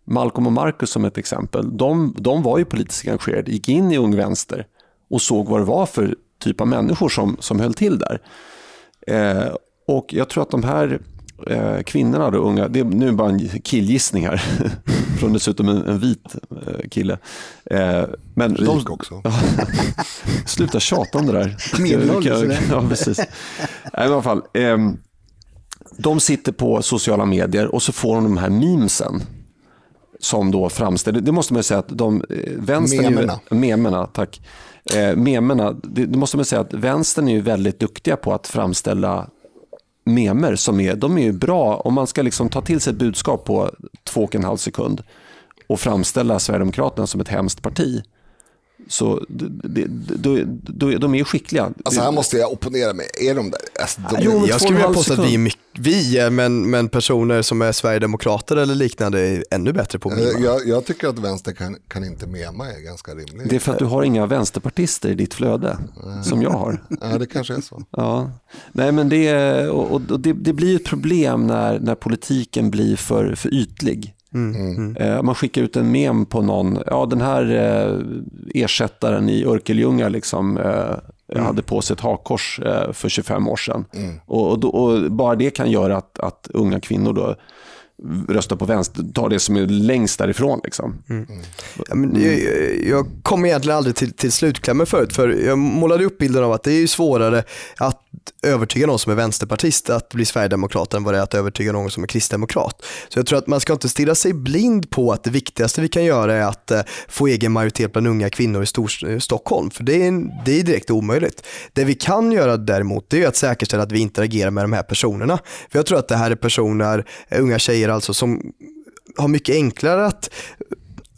Malcolm och Marcus som ett exempel. De, de var ju politiskt engagerade, gick in i Ung Vänster och såg vad det var för typ av människor som, som höll till där. Eh, och jag tror att de här eh, kvinnorna, då, unga, det är nu bara en killgissning här, <laughs> från dessutom en, en vit eh, kille. Eh, men de, också. <laughs> sluta tjata om det där. Medelålders. ja, precis. Nej, i alla fall, eh, de sitter på sociala medier och så får de de här memesen som då framställer, det måste man säga att de, eh, vänstern Memerna. Är, memerna, tack. Eh, memerna, det, det måste man säga att vänstern är ju väldigt duktiga på att framställa memer som är, de är ju bra om man ska liksom ta till sig ett budskap på två och en halv sekund och framställa Sverigedemokraterna som ett hemskt parti. Så det, då, då, de är skickliga. Alltså här måste jag opponera mig. Är de där? Alltså, de Jo, men Jag skulle vilja påstå att vi är, mycket, vi är men, men personer som är sverigedemokrater eller liknande är ännu bättre på att mima. jag, jag tycker att vänster kan, kan inte mema är ganska rimligt. Det är för att du har inga vänsterpartister i ditt flöde, som jag har. <laughs> Ja, det kanske är så. Ja. Nej, men det, är- och, och det, det blir ett problem när, när politiken blir för, för ytlig. Eh, Man skickar ut en mem på någon, ja den här eh, ersättaren i Örkelljunga liksom, eh, hade på sig ett hakkors för 25 år sedan. Och, och, då, och bara det kan göra att, att unga kvinnor då röstar på vänster, tar det som är längst därifrån. Liksom. Ja, men jag, jag kom egentligen aldrig till, till slutklämmen förut för jag målade upp bilden av att det är ju svårare att övertyga någon som är vänsterpartist att bli sverigedemokrat än vad det är att övertyga någon som är kristdemokrat. Så jag tror att man ska inte stirra sig blind på att det viktigaste vi kan göra är att eh, få egen majoritet bland unga kvinnor i Stor- eh, Stockholm. För det är, det är direkt omöjligt. Det vi kan göra däremot det är att säkerställa att vi interagerar med de här personerna. För jag tror att det här är personer, eh, unga tjejer alltså, som har mycket enklare att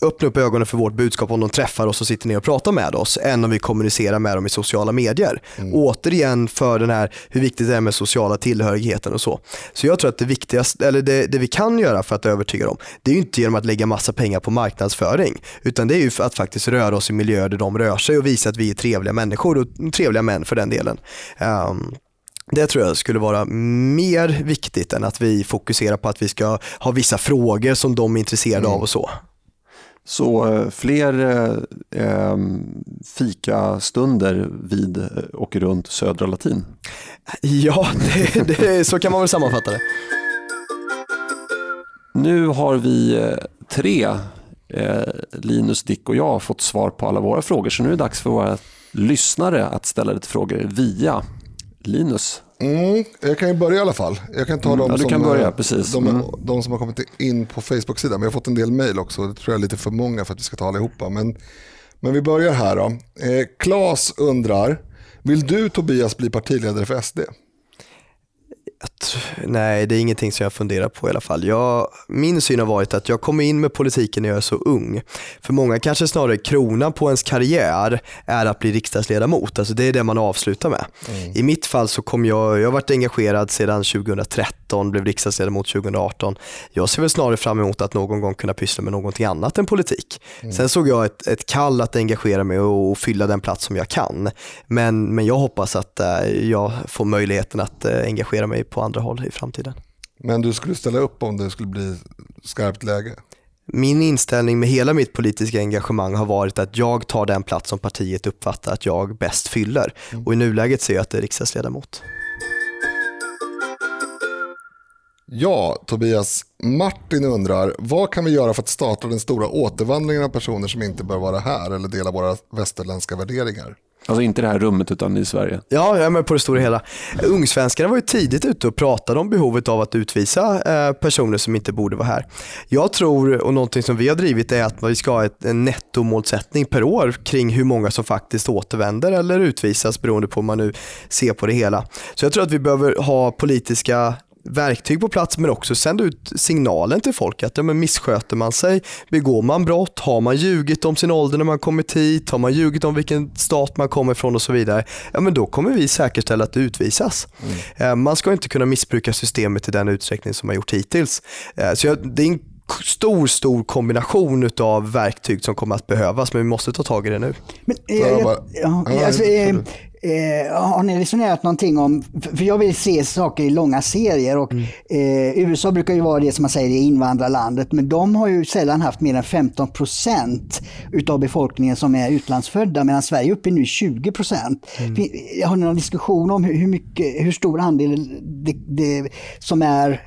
öppna upp ögonen för vårt budskap om de träffar oss och sitter ner och pratar med oss än om vi kommunicerar med dem i sociala medier. Återigen för den här hur viktigt det är med sociala tillhörigheten och så. Så jag tror att det viktigaste, eller det, det vi kan göra för att övertyga dem, det är ju inte genom att lägga massa pengar på marknadsföring, utan det är ju att faktiskt röra oss i miljöer där de rör sig och visa att vi är trevliga människor och trevliga män för den delen. Ehm, det tror jag skulle vara mer viktigt än att vi fokuserar på att vi ska ha vissa frågor som de är intresserade av och så. Så eh, fler eh, eh, fikastunder vid eh, och runt Södra Latin. Ja, det, det, så kan man väl sammanfatta det. Nu har vi eh, tre, eh, Linus, Dick och jag, fått svar på alla våra frågor. Så nu är det dags för våra lyssnare att ställa lite frågor via Linus. Mm, jag kan ju börja i alla fall. Jag kan ta Mm, de, ja, du som, kan börja, eh, precis. De, Mm. de som har kommit in på Facebook-sidan. Men jag har fått en del mail också. Det tror jag är lite för många för att vi ska ta allihopa. Men, men vi börjar här då. Eh, Klas undrar, vill du Tobias bli partiledare för SD? Jag Nej, det är ingenting som jag funderar på i alla fall. Jag, min syn har varit att jag kom in med politiken när jag är så ung. För många kanske snarare kronan på ens karriär är att bli riksdagsledamot. Alltså det är det man avslutar med. I mitt fall så kom jag, jag har varit engagerad sedan 2013, blev riksdagsledamot 2018. Jag ser väl snarare fram emot att någon gång kunna pyssla med någonting annat än politik. Sen såg jag ett, ett kall att engagera mig och, och fylla den plats som jag kan. Men, men jag hoppas att eh, jag får möjligheten att eh, engagera mig på andra håll i framtiden. Men du skulle ställa upp om det skulle bli skarpt läge? Min inställning med hela mitt politiska engagemang har varit att jag tar den plats som partiet uppfattar att jag bäst fyller. Och i nuläget ser jag att det är riksdagsledamot. Ja, Tobias. Martin undrar, vad kan vi göra för att starta den stora återvandringen av personer som inte bör vara här eller dela våra västerländska värderingar? Alltså inte det här rummet utan i Sverige. Ja, jag är med på det stora hela. Ungsvenskarna var ju tidigt ute och pratade om behovet av att utvisa eh, personer som inte borde vara här. Jag tror, och någonting som vi har drivit är att vi ska ha ett, en nettomålsättning per år kring hur många som faktiskt återvänder eller utvisas beroende på hur man nu ser på det hela. Så jag tror att vi behöver ha politiska verktyg på plats men också sända ut signalen till folk att ja, men missköter man sig, begår man brott, har man ljugit om sin ålder när man kommit hit, har man ljugit om vilken stat man kommer ifrån och så vidare, ja men då kommer vi säkerställa att det utvisas. Eh, Man ska inte kunna missbruka systemet i den utsträckning som man gjort hittills. Eh, Så jag, det är en stor, stor kombination av verktyg som kommer att behövas men vi måste ta tag i det nu. Men, eh, jag ja, alltså, eh. Eh, har ni resonerat någonting om, för jag vill se saker i långa serier och eh, USA brukar ju vara det som man säger i invandrarlandet men de har ju sällan haft mer än 15 procent utav befolkningen som är utlandsfödda medan Sverige är uppe i nu 20 procent. Fin- Har ni någon diskussion om hur, mycket, hur stor andel det, det, som är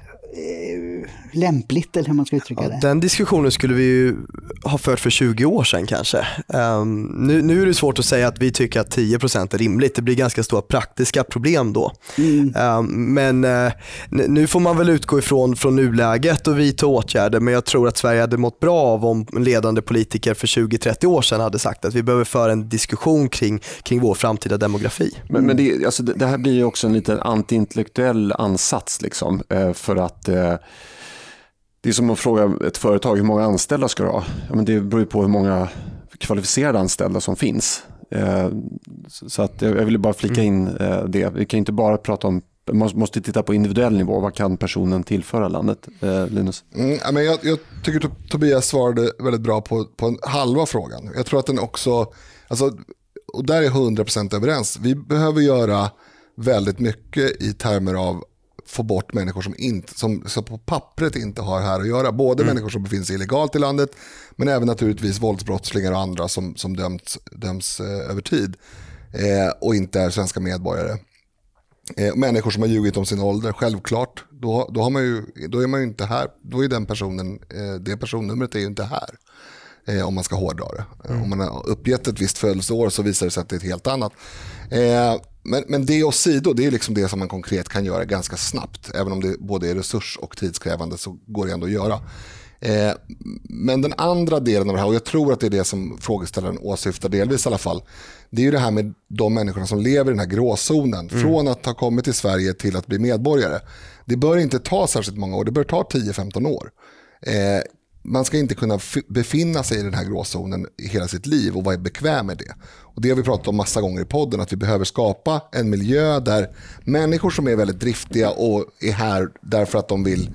lämpligt eller hur man ska uttrycka Ja, det. den diskussionen skulle vi ju ha fört för 20 år sedan kanske. Ehm, nu, nu är det svårt att säga att vi tycker att 10% är rimligt. Det blir ganska stora praktiska problem då. Ehm, men eh, n- nu får man väl utgå ifrån från nuläget och vidta åtgärder. Men jag tror att Sverige hade mått bra av om ledande politiker för 20-30 år sedan hade sagt att vi behöver föra en diskussion kring, kring vår framtida demografi. Men, men det, alltså, det, det här blir ju också en liten antiintellektuell ansats. Liksom, eh, för att eh, Det är som att fråga ett företag hur många anställda ska du ha? Ja, men det beror ju på hur många kvalificerade anställda som finns. Eh, så att jag jag ville bara flika in eh, det. Vi kan inte bara prata om man måste titta på individuell nivå. Vad kan personen tillföra landet? Eh, Linus? Mm, men jag, jag tycker Tob- Tobias svarade väldigt bra på, på en halva frågan. Jag tror att den också, alltså, och där är 100% överens. Vi behöver göra väldigt mycket i termer av få bort människor som, inte, som, som på pappret inte har här att göra. Både människor som befinner sig illegalt i landet men även naturligtvis våldsbrottslingar och andra som, som dömts, döms eh, över tid eh, och inte är svenska medborgare. Eh, människor som har ljugit om sin ålder, självklart. Då, då, har man ju, då är man ju inte här. Då är den personen, eh, det personnumret är ju inte här. Eh, om man ska hårdra det. Eh, Om man har uppgett ett visst födelseår så visar det sig att det är ett helt annat. Eh, men, men det åsido, det är liksom det som man konkret kan göra ganska snabbt. Även om det både är resurs och tidskrävande så går det ändå att göra. Eh, men den andra delen av det här, och jag tror att det är det som frågeställaren åsyftar delvis i alla fall. Det är ju det här med de människorna som lever i den här gråzonen. Från att ha kommit till Sverige till att bli medborgare. Det bör inte ta särskilt många år, det bör ta 10-15 år. Eh, man ska inte kunna befinna sig i den här gråzonen i hela sitt liv och vara bekväm med det. Och det har vi pratat om massa gånger i podden, att vi behöver skapa en miljö där människor som är väldigt driftiga och är här därför att de vill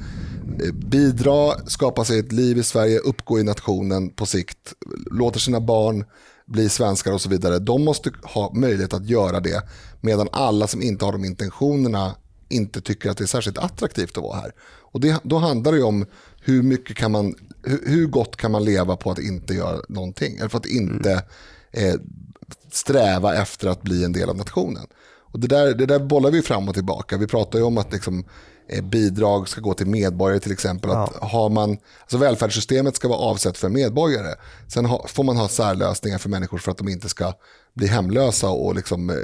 eh, bidra, skapa sig ett liv i Sverige, uppgå i nationen på sikt, låter sina barn bli svenskar och så vidare. De måste ha möjlighet att göra det medan alla som inte har de intentionerna inte tycker att det är särskilt attraktivt att vara här. Och det, då handlar det ju om hur, mycket kan man, hur, gott kan man leva på att inte göra någonting. Eller för att inte eh, sträva efter att bli en del av nationen. Och det, där, det där bollar vi fram och tillbaka. Vi pratar ju om att liksom, eh, bidrag ska gå till medborgare till exempel. Att har man, alltså välfärdssystemet ska vara avsett för medborgare. Sen ha, får man ha särlösningar för människor för att de inte ska bli hemlösa och liksom, eh,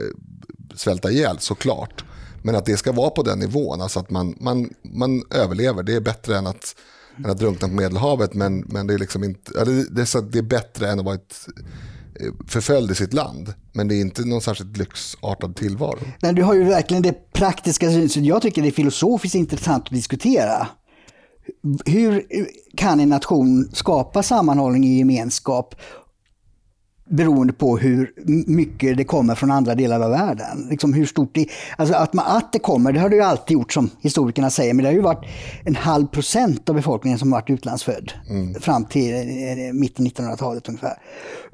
svälta ihjäl såklart. Men att det ska vara på den nivån, alltså att man, man, man överlever. Det är bättre än att, än att drunkna på Medelhavet, men, men det, är liksom inte, det, är så att det är bättre än att vara ett, eh, förföljd i sitt land. Men det är inte någon särskilt lyxartad tillvaro. Nej, du har ju verkligen det praktiska synsättet. Jag tycker det är filosofiskt intressant att diskutera. Hur kan en nation skapa sammanhållning i gemenskap beroende på hur mycket det kommer från andra delar av världen. Liksom hur stort det, alltså att, man, att det kommer, det har det ju alltid gjort som historikerna säger, men det har ju varit en halv procent av befolkningen som varit utlandsfödd fram till eh, mitten av 1900-talet ungefär.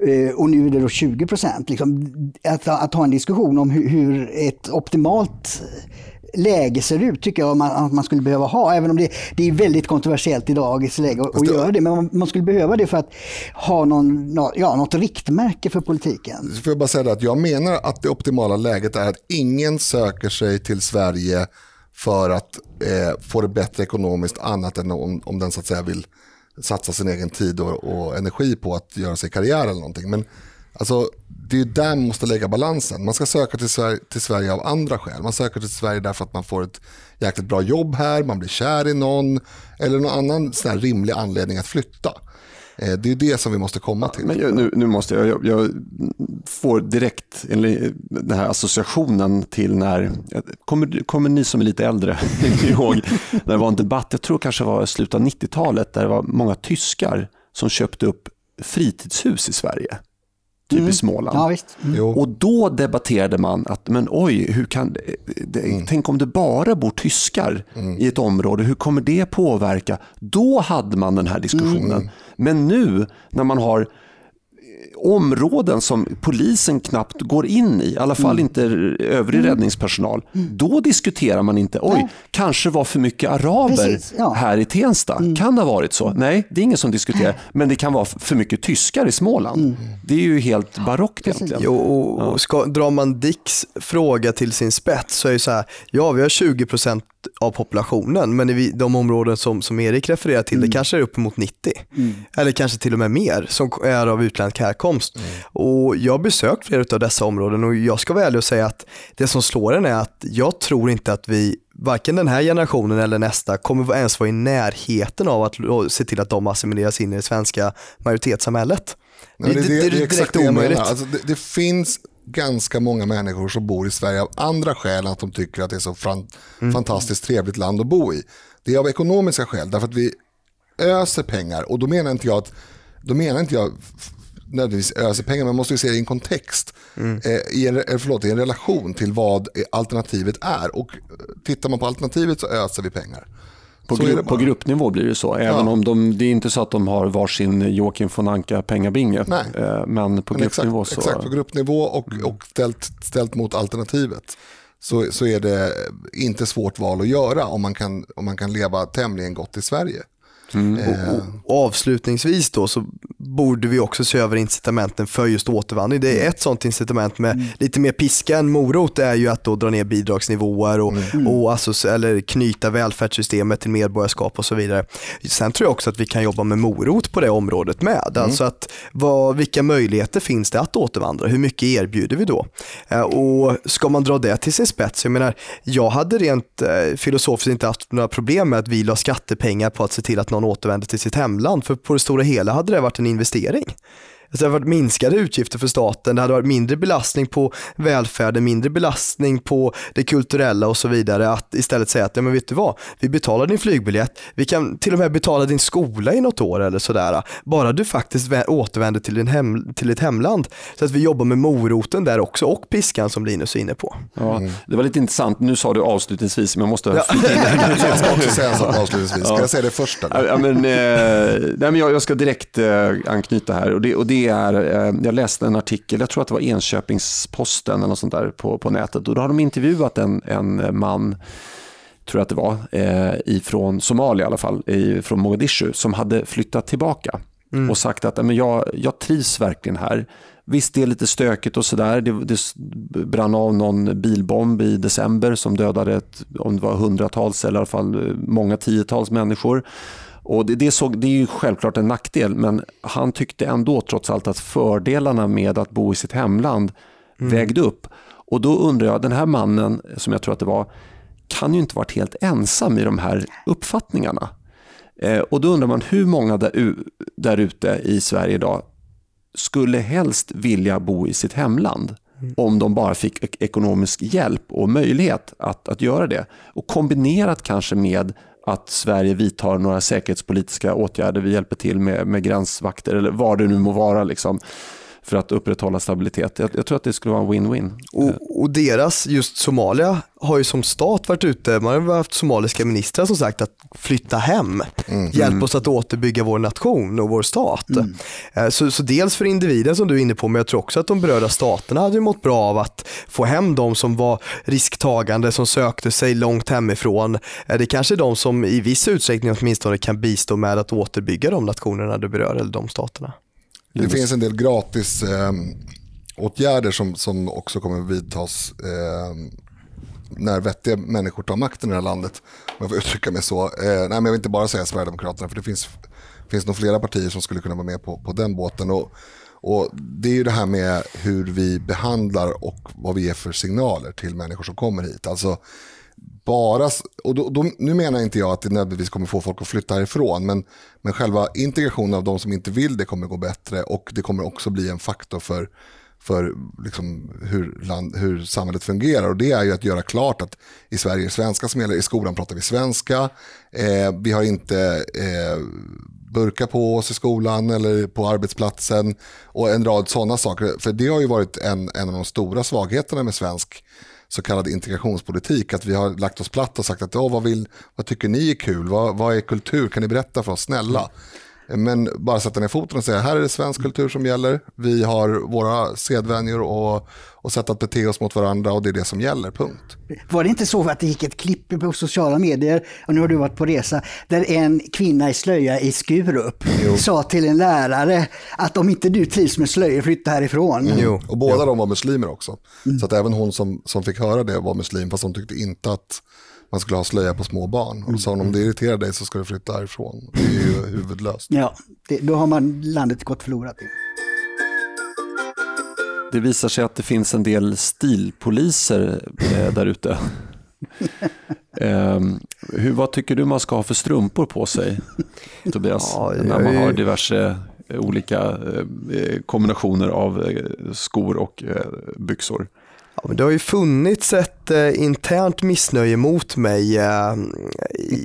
Eh, och nu är det då 20 procent. Liksom, att, att ha en diskussion om hur, hur ett optimalt läge ser ut tycker jag man, att man skulle behöva ha. Även om det, det är väldigt kontroversiellt i dagens läge att, att göra det. Men man, man skulle behöva det för att ha någon, nå- ja, något riktmärke för politiken. Så får jag bara säga att jag menar att det optimala läget är att ingen söker sig till Sverige för att eh, få det bättre ekonomiskt annat än om, om den så att säga vill satsa sin egen tid och, och energi på att göra sig karriär eller någonting. Men alltså, det är där man måste lägga balansen. Man ska söka till Sverige, till Sverige av andra skäl. Man söker till Sverige därför att man får ett jäkligt bra jobb här, man blir kär i någon eller någon annan sån rimlig anledning att flytta. Eh, det är det som vi måste komma till. Men jag, nu, nu måste jag, jag, jag får direkt eller, den här associationen till när, kommer, kommer ni som är lite äldre <laughs> ihåg, när det var en debatt, jag tror kanske det var slutet av 90-talet, där det var många tyskar som köpte upp fritidshus i Sverige. Typ i Småland. Ja, visst. Mm. Och då debatterade man att, men oj, hur kan, det, tänk om det bara bor tyskar i ett område, hur kommer det påverka? Då hade man den här diskussionen. Men nu när man har områden som polisen knappt går in i, i alla fall inte övrig räddningspersonal, då diskuterar man inte, oj, Nej. kanske var för mycket araber Precis, ja. här i Tensta. Kan det ha varit så? Nej, det är ingen som diskuterar, men det kan vara för mycket tyskar i Småland. Det är ju helt barockt egentligen. Jo, och, och ska, drar man Dicks fråga till sin spets så är det så här, ja vi har 20% av populationen. Men i de områden som, som Erik refererar till, mm. det kanske är uppemot 90. Mm. Eller kanske till och med mer som är av utländsk härkomst. Mm. Och jag har besökt flera av dessa områden och jag ska vara ärlig och säga att det som slår en är att jag tror inte att vi varken den här generationen eller nästa kommer ens vara i närheten av att se till att de assimileras in i det svenska majoritetssamhället. Nej, det, det, det, det, är direkt omöjligt. Alltså, det, finns ganska många människor som bor i Sverige av andra skäl än att de tycker att det är så fan, mm. fantastiskt trevligt land att bo i. Det är av ekonomiska skäl, därför att vi öser pengar. Och då menar inte jag att då menar inte jag nödvändigtvis öser pengar, man måste ju se det i en kontext, mm. eh, i, en, eh, förlåt, i en relation till vad alternativet är. Och eh, tittar man på alternativet så öser vi pengar. På, gru på gruppnivå blir det så, även ja. om de, det är inte så att de har varsin Joakim von Anka pengabinge. Nej. Eh, men på men gruppnivå exakt, så... Exakt, på gruppnivå och, mm. och ställt, ställt mot alternativet så, så är det inte svårt val att göra om man kan, om man kan leva tämligen gott i Sverige. Mm. Eh. Och, och, avslutningsvis då så borde vi också se över incitamenten för just återvandring. Det är mm. ett sånt incitament med mm. lite mer piska än morot är ju att då dra ner bidragsnivåer och, mm. och alltså, eller knyta välfärdssystemet till medborgarskap och så vidare. Sen tror jag också att vi kan jobba med morot på det området med. Mm. Alltså att vad, vilka möjligheter finns det att återvandra? Hur mycket erbjuder vi då? Eh, och ska man dra det till sin spets? Jag menar, jag hade rent eh, filosofiskt inte haft några problem med att vi la skattepengar på att se till att någon återvänder till sitt hemland. För på det stora hela hade det varit en investering. Alltså det hade varit minskade utgifter för staten, det hade varit mindre belastning på välfärden, mindre belastning på det kulturella och så vidare. Att istället säga att, ja men vet du vad, vi betalar din flygbiljett, vi kan till och med betala din skola i något år eller sådär. Bara du faktiskt återvänder till, din hem, till ditt hemland. Så att vi jobbar med moroten där också och piskan som Linus är inne på. Ja, det var lite intressant, nu sa du avslutningsvis, men jag måste ja. <laughs> Jag ska också säga en sak avslutningsvis, ska ja. jag säga det först? Ja, men, eh, nej, men jag, jag, ska direkt eh, anknyta här och det, och det är, eh, jag läste en artikel, jag tror att det var Enköpingsposten eller något sånt där på, på nätet och då har de intervjuat en, en man tror jag att det var, eh, ifrån Somalia i alla fall, i, från Mogadishu, som hade flyttat tillbaka mm. och sagt att men jag, jag trivs verkligen här. Visst, det är lite stökigt och sådär. Det, det brann av någon bilbomb i december som dödade ett, om det var hundratals eller i alla fall många tiotals människor. Och det, det, såg, det är ju självklart en nackdel, men han tyckte ändå trots allt att fördelarna med att bo i sitt hemland mm. vägde upp. Och då undrar jag, den här mannen, som jag tror att det var, kan ju inte varit helt ensam i de här uppfattningarna. Eh, och då undrar man hur många där, där ute i Sverige idag skulle helst vilja bo i sitt hemland mm. om de bara fick ekonomisk hjälp och möjlighet att, att göra det. Och kombinerat kanske med att Sverige vidtar några säkerhetspolitiska åtgärder. Vi hjälper till med, med gränsvakter eller vad det nu må vara. Liksom för att upprätthålla stabilitet. Jag, jag tror att det skulle vara en win-win. Och, och, deras, just Somalia, har ju som stat varit ute, man har haft somaliska ministrar som sagt att flytta hem, mm. hjälp oss att återbygga vår nation och vår stat. Mm. Eh, så, så, dels för individen som du är inne på, men jag tror också att de berörda staterna hade mått bra av att få hem de som var risktagande, som sökte sig långt hemifrån. Eh, det kanske är de som i viss utsträckning åtminstone kan bistå med att återbygga de nationerna du berör, eller de staterna. Det finns en del gratis eh, åtgärder som, som också kommer vidtas eh, när vettiga människor tar makten i det här landet. Om jag får uttrycka mig så. Eh, nej, men jag vill inte bara säga Sverigedemokraterna, för det finns, finns nog flera partier som skulle kunna vara med på, på den båten. Och, och Det är ju det här med hur vi behandlar och vad vi ger för signaler till människor som kommer hit. Alltså, bara, och då, då, nu menar inte jag att det nödvändigtvis kommer få folk att flytta härifrån, men, men själva integrationen av de som inte vill det kommer gå bättre och det kommer också bli en faktor för, för liksom hur, land, hur samhället fungerar. Och det är ju att göra klart att i Sverige är det svenska som gäller, i skolan pratar vi svenska, eh, vi har inte eh, burka på oss i skolan eller på arbetsplatsen och en rad sådana saker. För det har ju varit en, en av de stora svagheterna med svensk så kallad integrationspolitik. Att vi har lagt oss platt och sagt att vad, vill, vad tycker ni är kul? Vad, vad är kultur? Kan ni berätta för oss? Snälla. Mm. Men bara sätta ner foten och säga här är det svensk kultur som gäller. Vi har våra sedvänjor och, och sätt att bete oss mot varandra och det är det som gäller, punkt. Var det inte så att det gick ett klipp på sociala medier, och nu har du varit på resa, där en kvinna i slöja i Skurup jo. sa till en lärare att om inte du trivs med slöjor, flytta härifrån. Mm. Jo. Och båda jo. de var muslimer också. Mm. Så att även hon som, som fick höra det var muslim, fast hon tyckte inte att man skulle ha slöja på små barn. Och då sa hon om det irriterar dig så ska du flytta härifrån. Det är ju huvudlöst. Ja, det, då har man landet gått förlorat. Det visar sig att det finns en del stilpoliser eh, där ute. <laughs> eh, hur, vad tycker du man ska ha för strumpor på sig, Tobias? Ja, jag när man har diverse eh, olika eh, kombinationer av eh, skor och eh, byxor. Ja, men det har ju funnits ett eh, internt missnöje mot mig eh,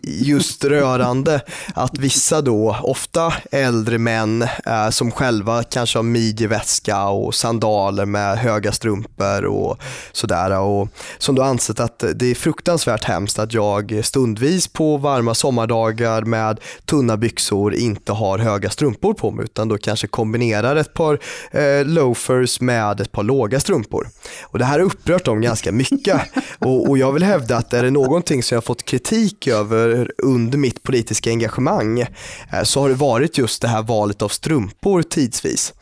just <laughs> rörande att vissa då, ofta äldre män eh, som själva kanske har midjeväska och sandaler med höga strumpor och sådär och som då ansett att det är fruktansvärt hemskt att jag stundvis på varma sommardagar med tunna byxor inte har höga strumpor på mig utan då kanske kombinerar ett par eh, loafers med ett par låga strumpor. Och det här upprört dem ganska mycket och, och jag vill hävda att är det någonting som jag har fått kritik över under mitt politiska engagemang eh, så har det varit just det här valet av strumpor tidsvis.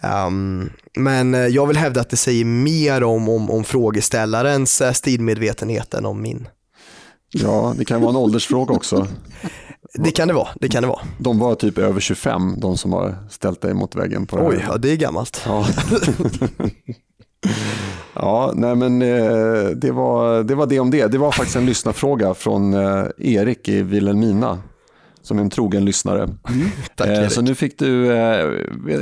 Ehm, men eh, jag vill hävda att det säger mer om, om, om frågeställarens eh, stilmedvetenhet än om min. Ja, det kan vara en åldersfråga också. Det kan det vara, det kan det vara. De var typ över 25, de som har ställt dig mot väggen på det. Oj, ja, det är gammalt. Ja. <laughs> ja, nej men eh, det var, det var det om det. Det var faktiskt en lyssnarfråga från eh, Erik i Vilhelmina. Som är en trogen lyssnare. Tack Eh, Erik. Så nu fick du, eh,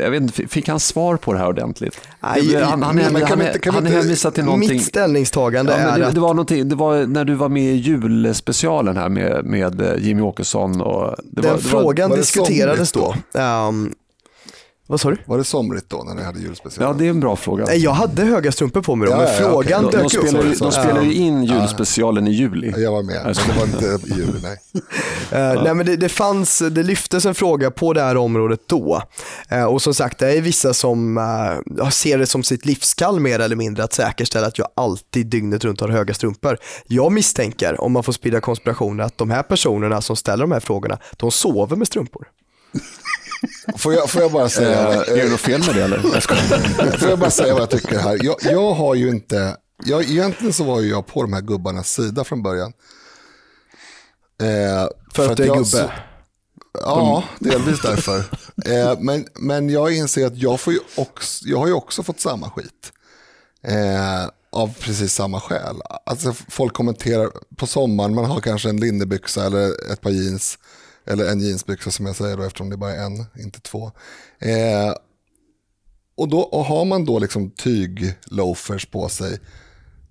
jag vet inte, fick han svar på det här ordentligt? Nej, Det- han han, han, kan han, inte- han hänvisar till någonting. Mitt ställningstagande Ja, men är det, att det, var någonting, det var när du var med i julspecialen här med, med Jimmy Åkesson. Och det den var, det var, frågan var det diskuterades då. Ehm, vad sa du? Var det somrigt då när ni hade julspecial? Ja, det är en bra fråga. Nej, Jag hade höga strumpor på mig då, Ja, men ja, frågan De, dök de, upp. de så. spelar ju in julspecialen i juli. Jag var med, men det var inte i juli, nej. <laughs> Eh, nej, men det, det, fanns, det lyftes en fråga på det här området då. Eh, och som sagt, det är vissa som eh, ser det som sitt livskall mer eller mindre att säkerställa att jag alltid dygnet runt har höga strumpor. Jag misstänker, om man får sprida konspirationer, att de här personerna som ställer de här frågorna, de sover med strumpor. <laughs> Får jag, får jag bara säga, Eh, är det något fel med det eller? Jag får jag bara säga vad jag tycker här? Jag, jag har ju inte, jag, egentligen så var ju jag på de här gubbarnas sida från början. Eh, För, att du är jag gubbe. så- Ja, delvis därför. Eh, men, men jag inser att jag, får ju också, jag har ju också fått samma skit. Eh, av precis samma skäl. Alltså, folk kommenterar på sommaren, man har kanske en linnebyxa eller ett par jeans. Eller en jeansbyxa som jag säger då eftersom det bara är en, inte två. Eh, och, då, och har man då liksom tyg-loafers på sig,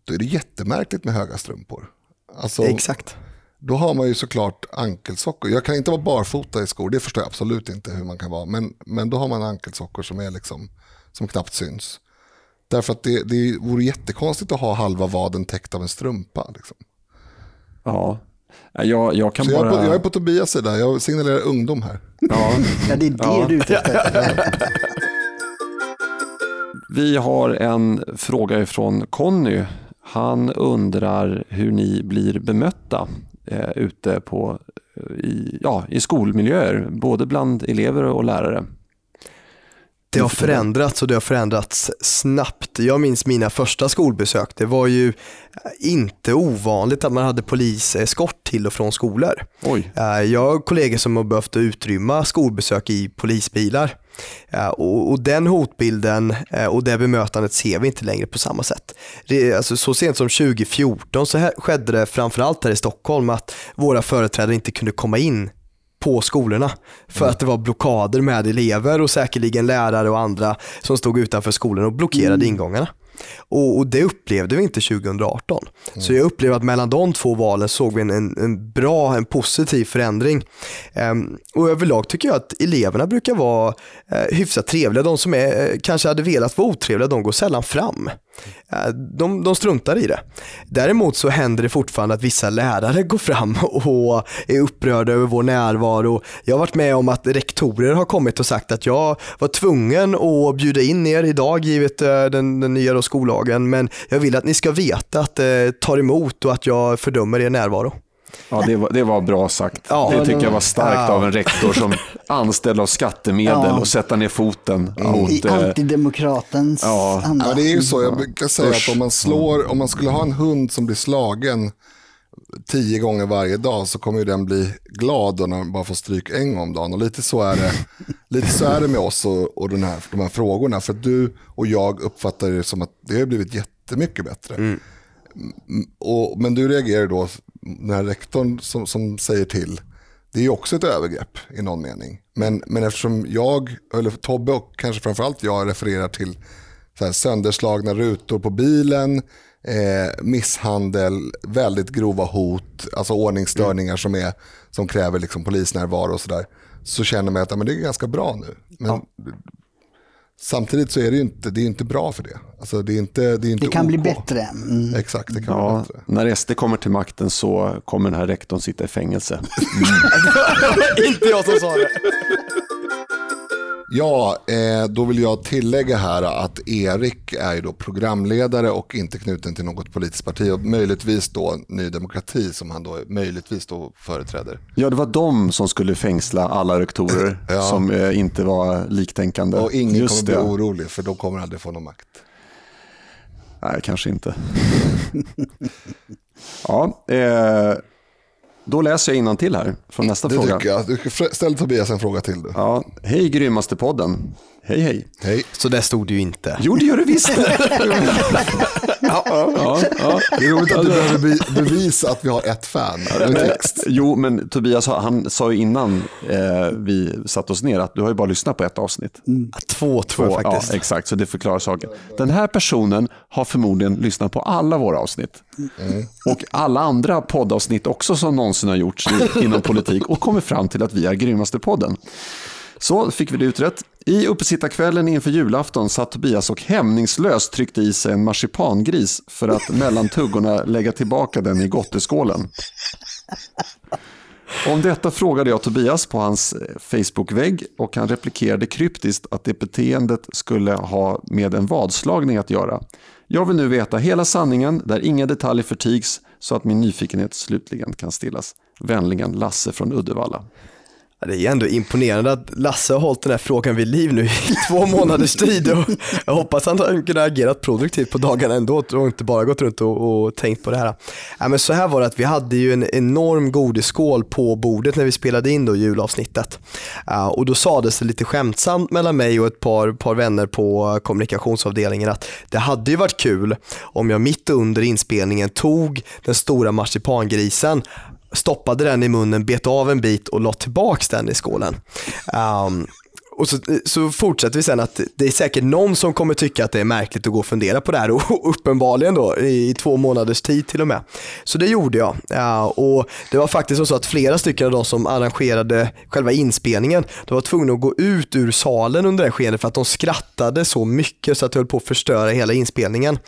då är det jättemärkligt med höga strumpor. Alltså, Exakt. då har man ju såklart ankelsockor. Jag kan inte vara barfota i skor, det förstår jag absolut inte hur man kan vara. Men, men då har man ankelsockor som, är liksom, som knappt syns. Därför att det, det vore jättekonstigt att ha halva vaden täckt av en strumpa. Liksom. Ja, jag, jag kan Så jag bara... är, på, jag är på Tobias sida, jag signalerar ungdom här. ja, Ja, det är det Ja. du är <laughs> vi har en fråga ifrån Conny. Han undrar hur ni blir bemötta eh, ute på, eh, i, ja, i skolmiljöer, både bland elever och lärare. Det har förändrats och det har förändrats snabbt. Jag minns mina första skolbesök. Det var ju inte ovanligt att man hade poliseskort till och från skolor. Oj, Eh, Jag har kollegor som har behövt utrymma skolbesök i polisbilar. Eh, Och, och den hotbilden eh, och det bemötandet ser vi inte längre på samma sätt. Det, alltså, så sent som 2014 så här, skedde det framförallt här i Stockholm att våra företrädare inte kunde komma in på skolorna för att det var blockader med elever och säkerligen lärare och andra som stod utanför skolan och blockerade ingångarna. Och, och det upplevde vi inte 2018. Så jag upplever att mellan de två valen såg vi en, en, en bra, en positiv förändring. Ehm, och överlag tycker jag att eleverna brukar vara eh, hyfsat trevliga. De som är, eh, kanske hade velat vara otrevliga, de går sällan fram. De, de struntar i det. Däremot så händer det fortfarande att vissa lärare går fram <laughs> och är upprörda över vår närvaro. Jag har varit med om att rektorer har kommit och sagt att jag var tvungen att bjuda in er idag givet eh, den, den nya skollagen men jag vill att ni ska veta att det tar emot och att jag fördömer er närvaro ja, det, var, det var bra sagt. Ja. det tycker jag var starkt Ja. av en rektor som anställd av skattemedel Ja. och sätta ner foten I mot... eh, antidemokratens ja. anda. Ja, det är ju så, jag brukar säga Usch. att om man slår, om man skulle ha en hund som blir slagen tio gånger varje dag så kommer ju den bli glad när man bara får stryk en gång om dagen. Och lite så är det, lite så är det med oss och, och den här, de här frågorna. För du och jag uppfattar det som att det har blivit jättemycket bättre. Mm. Mm, och, men du reagerar då när rektorn som, som säger till. Det är ju också ett övergrepp i någon mening. Men, men eftersom jag, eller Tobbe och kanske framförallt jag refererar till så här, sönderslagna rutor på bilen, eh, misshandel, väldigt grova hot, alltså ordningsstörningar mm. som, är, som kräver liksom polisnärvaro och sådär. Så känner man att ja, men det är ganska bra nu. Men ja. Samtidigt så är det ju inte, det är inte bra för det. Alltså det, är inte, det, är inte det kan OK. bli bättre. Mm. Exakt, det kan ja, bli bättre. När SD kommer till makten så kommer den här rektorn sitta i fängelse. <laughs> Mm. <laughs> inte jag som sa det. Ja, eh, då vill jag tillägga här att Erik är då programledare och inte knuten till något politiskt parti och möjligtvis då Ny Demokrati som han då möjligtvis då företräder. Ja, det var de som skulle fängsla alla rektorer <clears throat> ja. som eh, inte var liktänkande. Och ingen Just kommer det. bli orolig för de kommer aldrig få någon makt. Nej, kanske inte. <laughs> ja, eh, då läser jag till här från nästa det fråga. Det tycker jag. Ställ Tobias en fråga till. Du. Ja. Hej grymmaste podden. Hej hej. Hej. Så det stod det ju inte. Jo det gör det visst. <laughs> ja, ja, ja. Det är roligt att du behöver bevisa att vi har ett fan. Men, jo men Tobias han sa ju innan eh, vi satte oss ner att du har ju bara lyssnat på ett avsnitt. Mm. Två tror jag faktiskt. Ja, exakt, så det förklarar saken. Den här personen har förmodligen lyssnat på alla våra avsnitt. Mm. Och alla andra poddavsnitt också som någonsin har gjorts inom politik och kommit fram till att vi är grymmaste podden. Så fick vi det utrett. I uppesittarkvällen inför julafton satt Tobias och hämningslöst tryckte i sig en marsipangris för att <laughs> mellan tuggorna lägga tillbaka den i gotteskålen. Om detta frågade jag Tobias på hans eh, Facebook-vägg och han replikerade kryptiskt att det beteendet skulle ha med en vadslagning att göra. Jag vill nu veta hela sanningen där inga detaljer förtigs så att min nyfikenhet slutligen kan stillas. Vänligen Lasse från Uddevalla. Det är ändå imponerande att Lasse har hållit den här frågan vid liv nu i <laughs> två månaders tid och jag hoppas han har kunnat agera produktivt på dagarna ändå och inte bara gått runt och, och tänkt på det här. Ja, men så här var det att vi hade ju en enorm godisskål på bordet när vi spelade in då julavsnittet. Uh, och då sades det lite skämtsamt mellan mig och ett par, par vänner på kommunikationsavdelningen att det hade ju varit kul om jag mitt under inspelningen tog den stora marsipangrisen stoppade den i munnen, bet av en bit och la tillbaks den i skålen. Um, och så, så fortsätter vi sen att det är säkert någon som kommer tycka att det är märkligt att gå och fundera på det här <laughs> och uppenbarligen då i, två månaders tid till och med. Så det gjorde jag. Ja, och Det var faktiskt så att flera stycken av de som arrangerade själva inspelningen, de var tvungna att gå ut ur salen under det skedet för att de skrattade så mycket så att det höll på att förstöra hela inspelningen.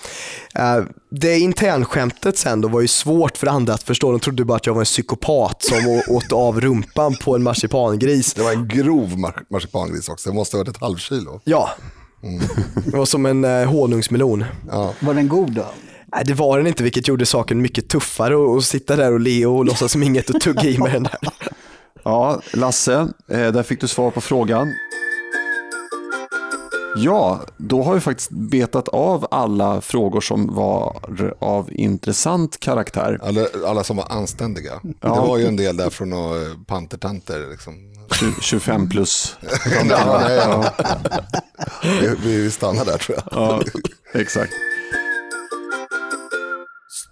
Ehm, det internskämtet sen då var ju svårt för andra att förstå. De trodde bara att jag var en psykopat som <laughs> åt av rumpan på en marsipangris. Det var en grov marsipangris också. Det måste ha varit ett halvkilo. Ja, mm. det var som en eh, honungsmelon. Ja. Var den god då? Nej, det var den inte, vilket gjorde saken mycket tuffare att sitta där och le och låtsas som inget och tugga i med den där. Ja, Lasse, eh, där fick du svar på frågan. Ja, då har vi faktiskt betat av alla frågor som var av intressant karaktär. Alla, alla som var anständiga. Ja. Det var ju en del där från några pantertanter. Liksom. 25 plus. ja, nej, ja. Vi, vi stannar där tror jag. Ja, exakt.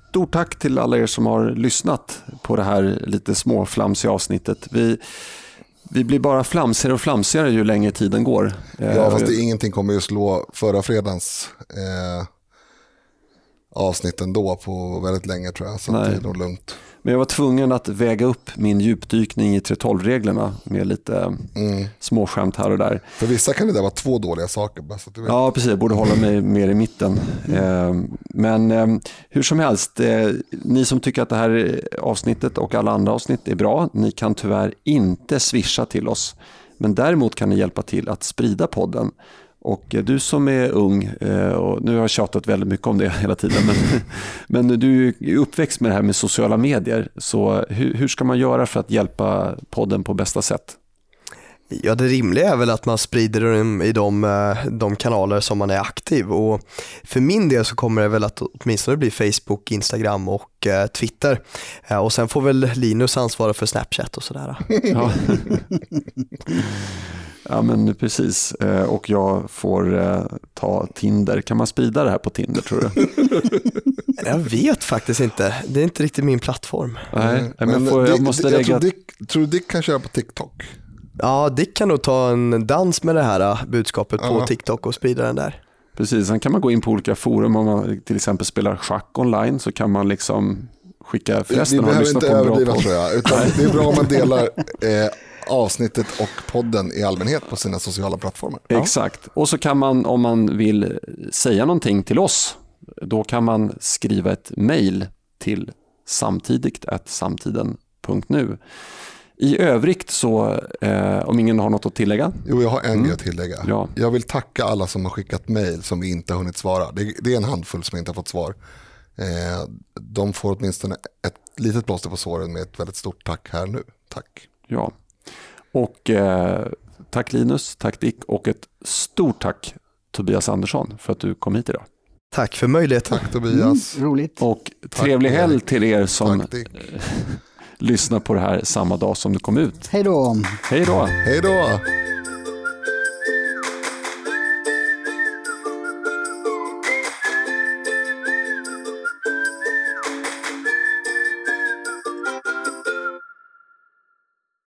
Stort tack till alla er som har lyssnat på det här lite småflamsiga avsnittet. Vi vi blir bara flamsigare och flamsigare ju längre tiden går. Ja, eh, fast det, ingenting kommer ju slå förra fredagens eh, avsnitt ändå på väldigt länge tror jag. Så Nej. det är nog lugnt. Men jag var tvungen att väga upp min djupdykning i 3.12-reglerna med lite mm. småskämt här och där. För vissa kan det där vara två dåliga saker. Ja, precis. Jag borde hålla mig mer i mitten. Mm. Men eh, hur som helst, eh, ni som tycker att det här avsnittet och alla andra avsnitt är bra, ni kan tyvärr inte swisha till oss. Men däremot kan ni hjälpa till att sprida podden. Och du som är ung, eh, och nu har jag tjatat väldigt mycket om det <laughs> hela tiden, men, <laughs> men du är uppväxt med det här med sociala medier. Så hur, hur ska man göra för att hjälpa podden på bästa sätt? Ja, det rimliga är väl att man sprider dem i de, eh, de kanaler som man är aktiv och för min del så kommer det väl att åtminstone bli Facebook, Instagram och eh, Twitter. Eh, och sen får väl Linus ansvara för Snapchat och sådär. Ja. <laughs> ja men precis, eh, och jag får eh, ta Tinder. Kan man sprida det här på Tinder tror du? <laughs> Jag vet faktiskt inte, det är inte riktigt min plattform. Nej, men får, jag måste jag lägga... tror, Dick, tror du Dick kan köra på TikTok? Ja, Dick kan nog ta en dans med det här eh, budskapet på Ja. TikTok och sprida den där. Precis, sen kan man gå in på olika forum. Om man till exempel spelar schack online så kan man liksom skicka förresten har behöver lyssnat inte på en bra överdriva podd. tror jag. Utan det är bra om man delar <laughs> eh, avsnittet och podden i allmänhet på sina sociala plattformar. Exakt, och så kan man om man vill säga någonting till oss, då kan man skriva ett mejl till samtidigt samtiden.nu. I övrigt så, eh, om ingen har något att tillägga, Jo, jag har en grej att tillägga. Ja. Jag vill tacka alla som har skickat mejl som vi inte har hunnit svara. Det, det är en handfull som inte har fått svar. Eh, de får åtminstone ett litet plåster på såren med ett väldigt stort tack här nu. Tack. ja. Och eh, tack Linus, tack Dick och ett stort tack Tobias Andersson för att du kom hit idag. Tack för möjligheten. Tack Tobias. Mm, roligt. Och trevlig Erik. helg till er som Tack Dick. <laughs> lyssnar på det här samma dag som det kom ut. Hej då. Hej då! Hej då.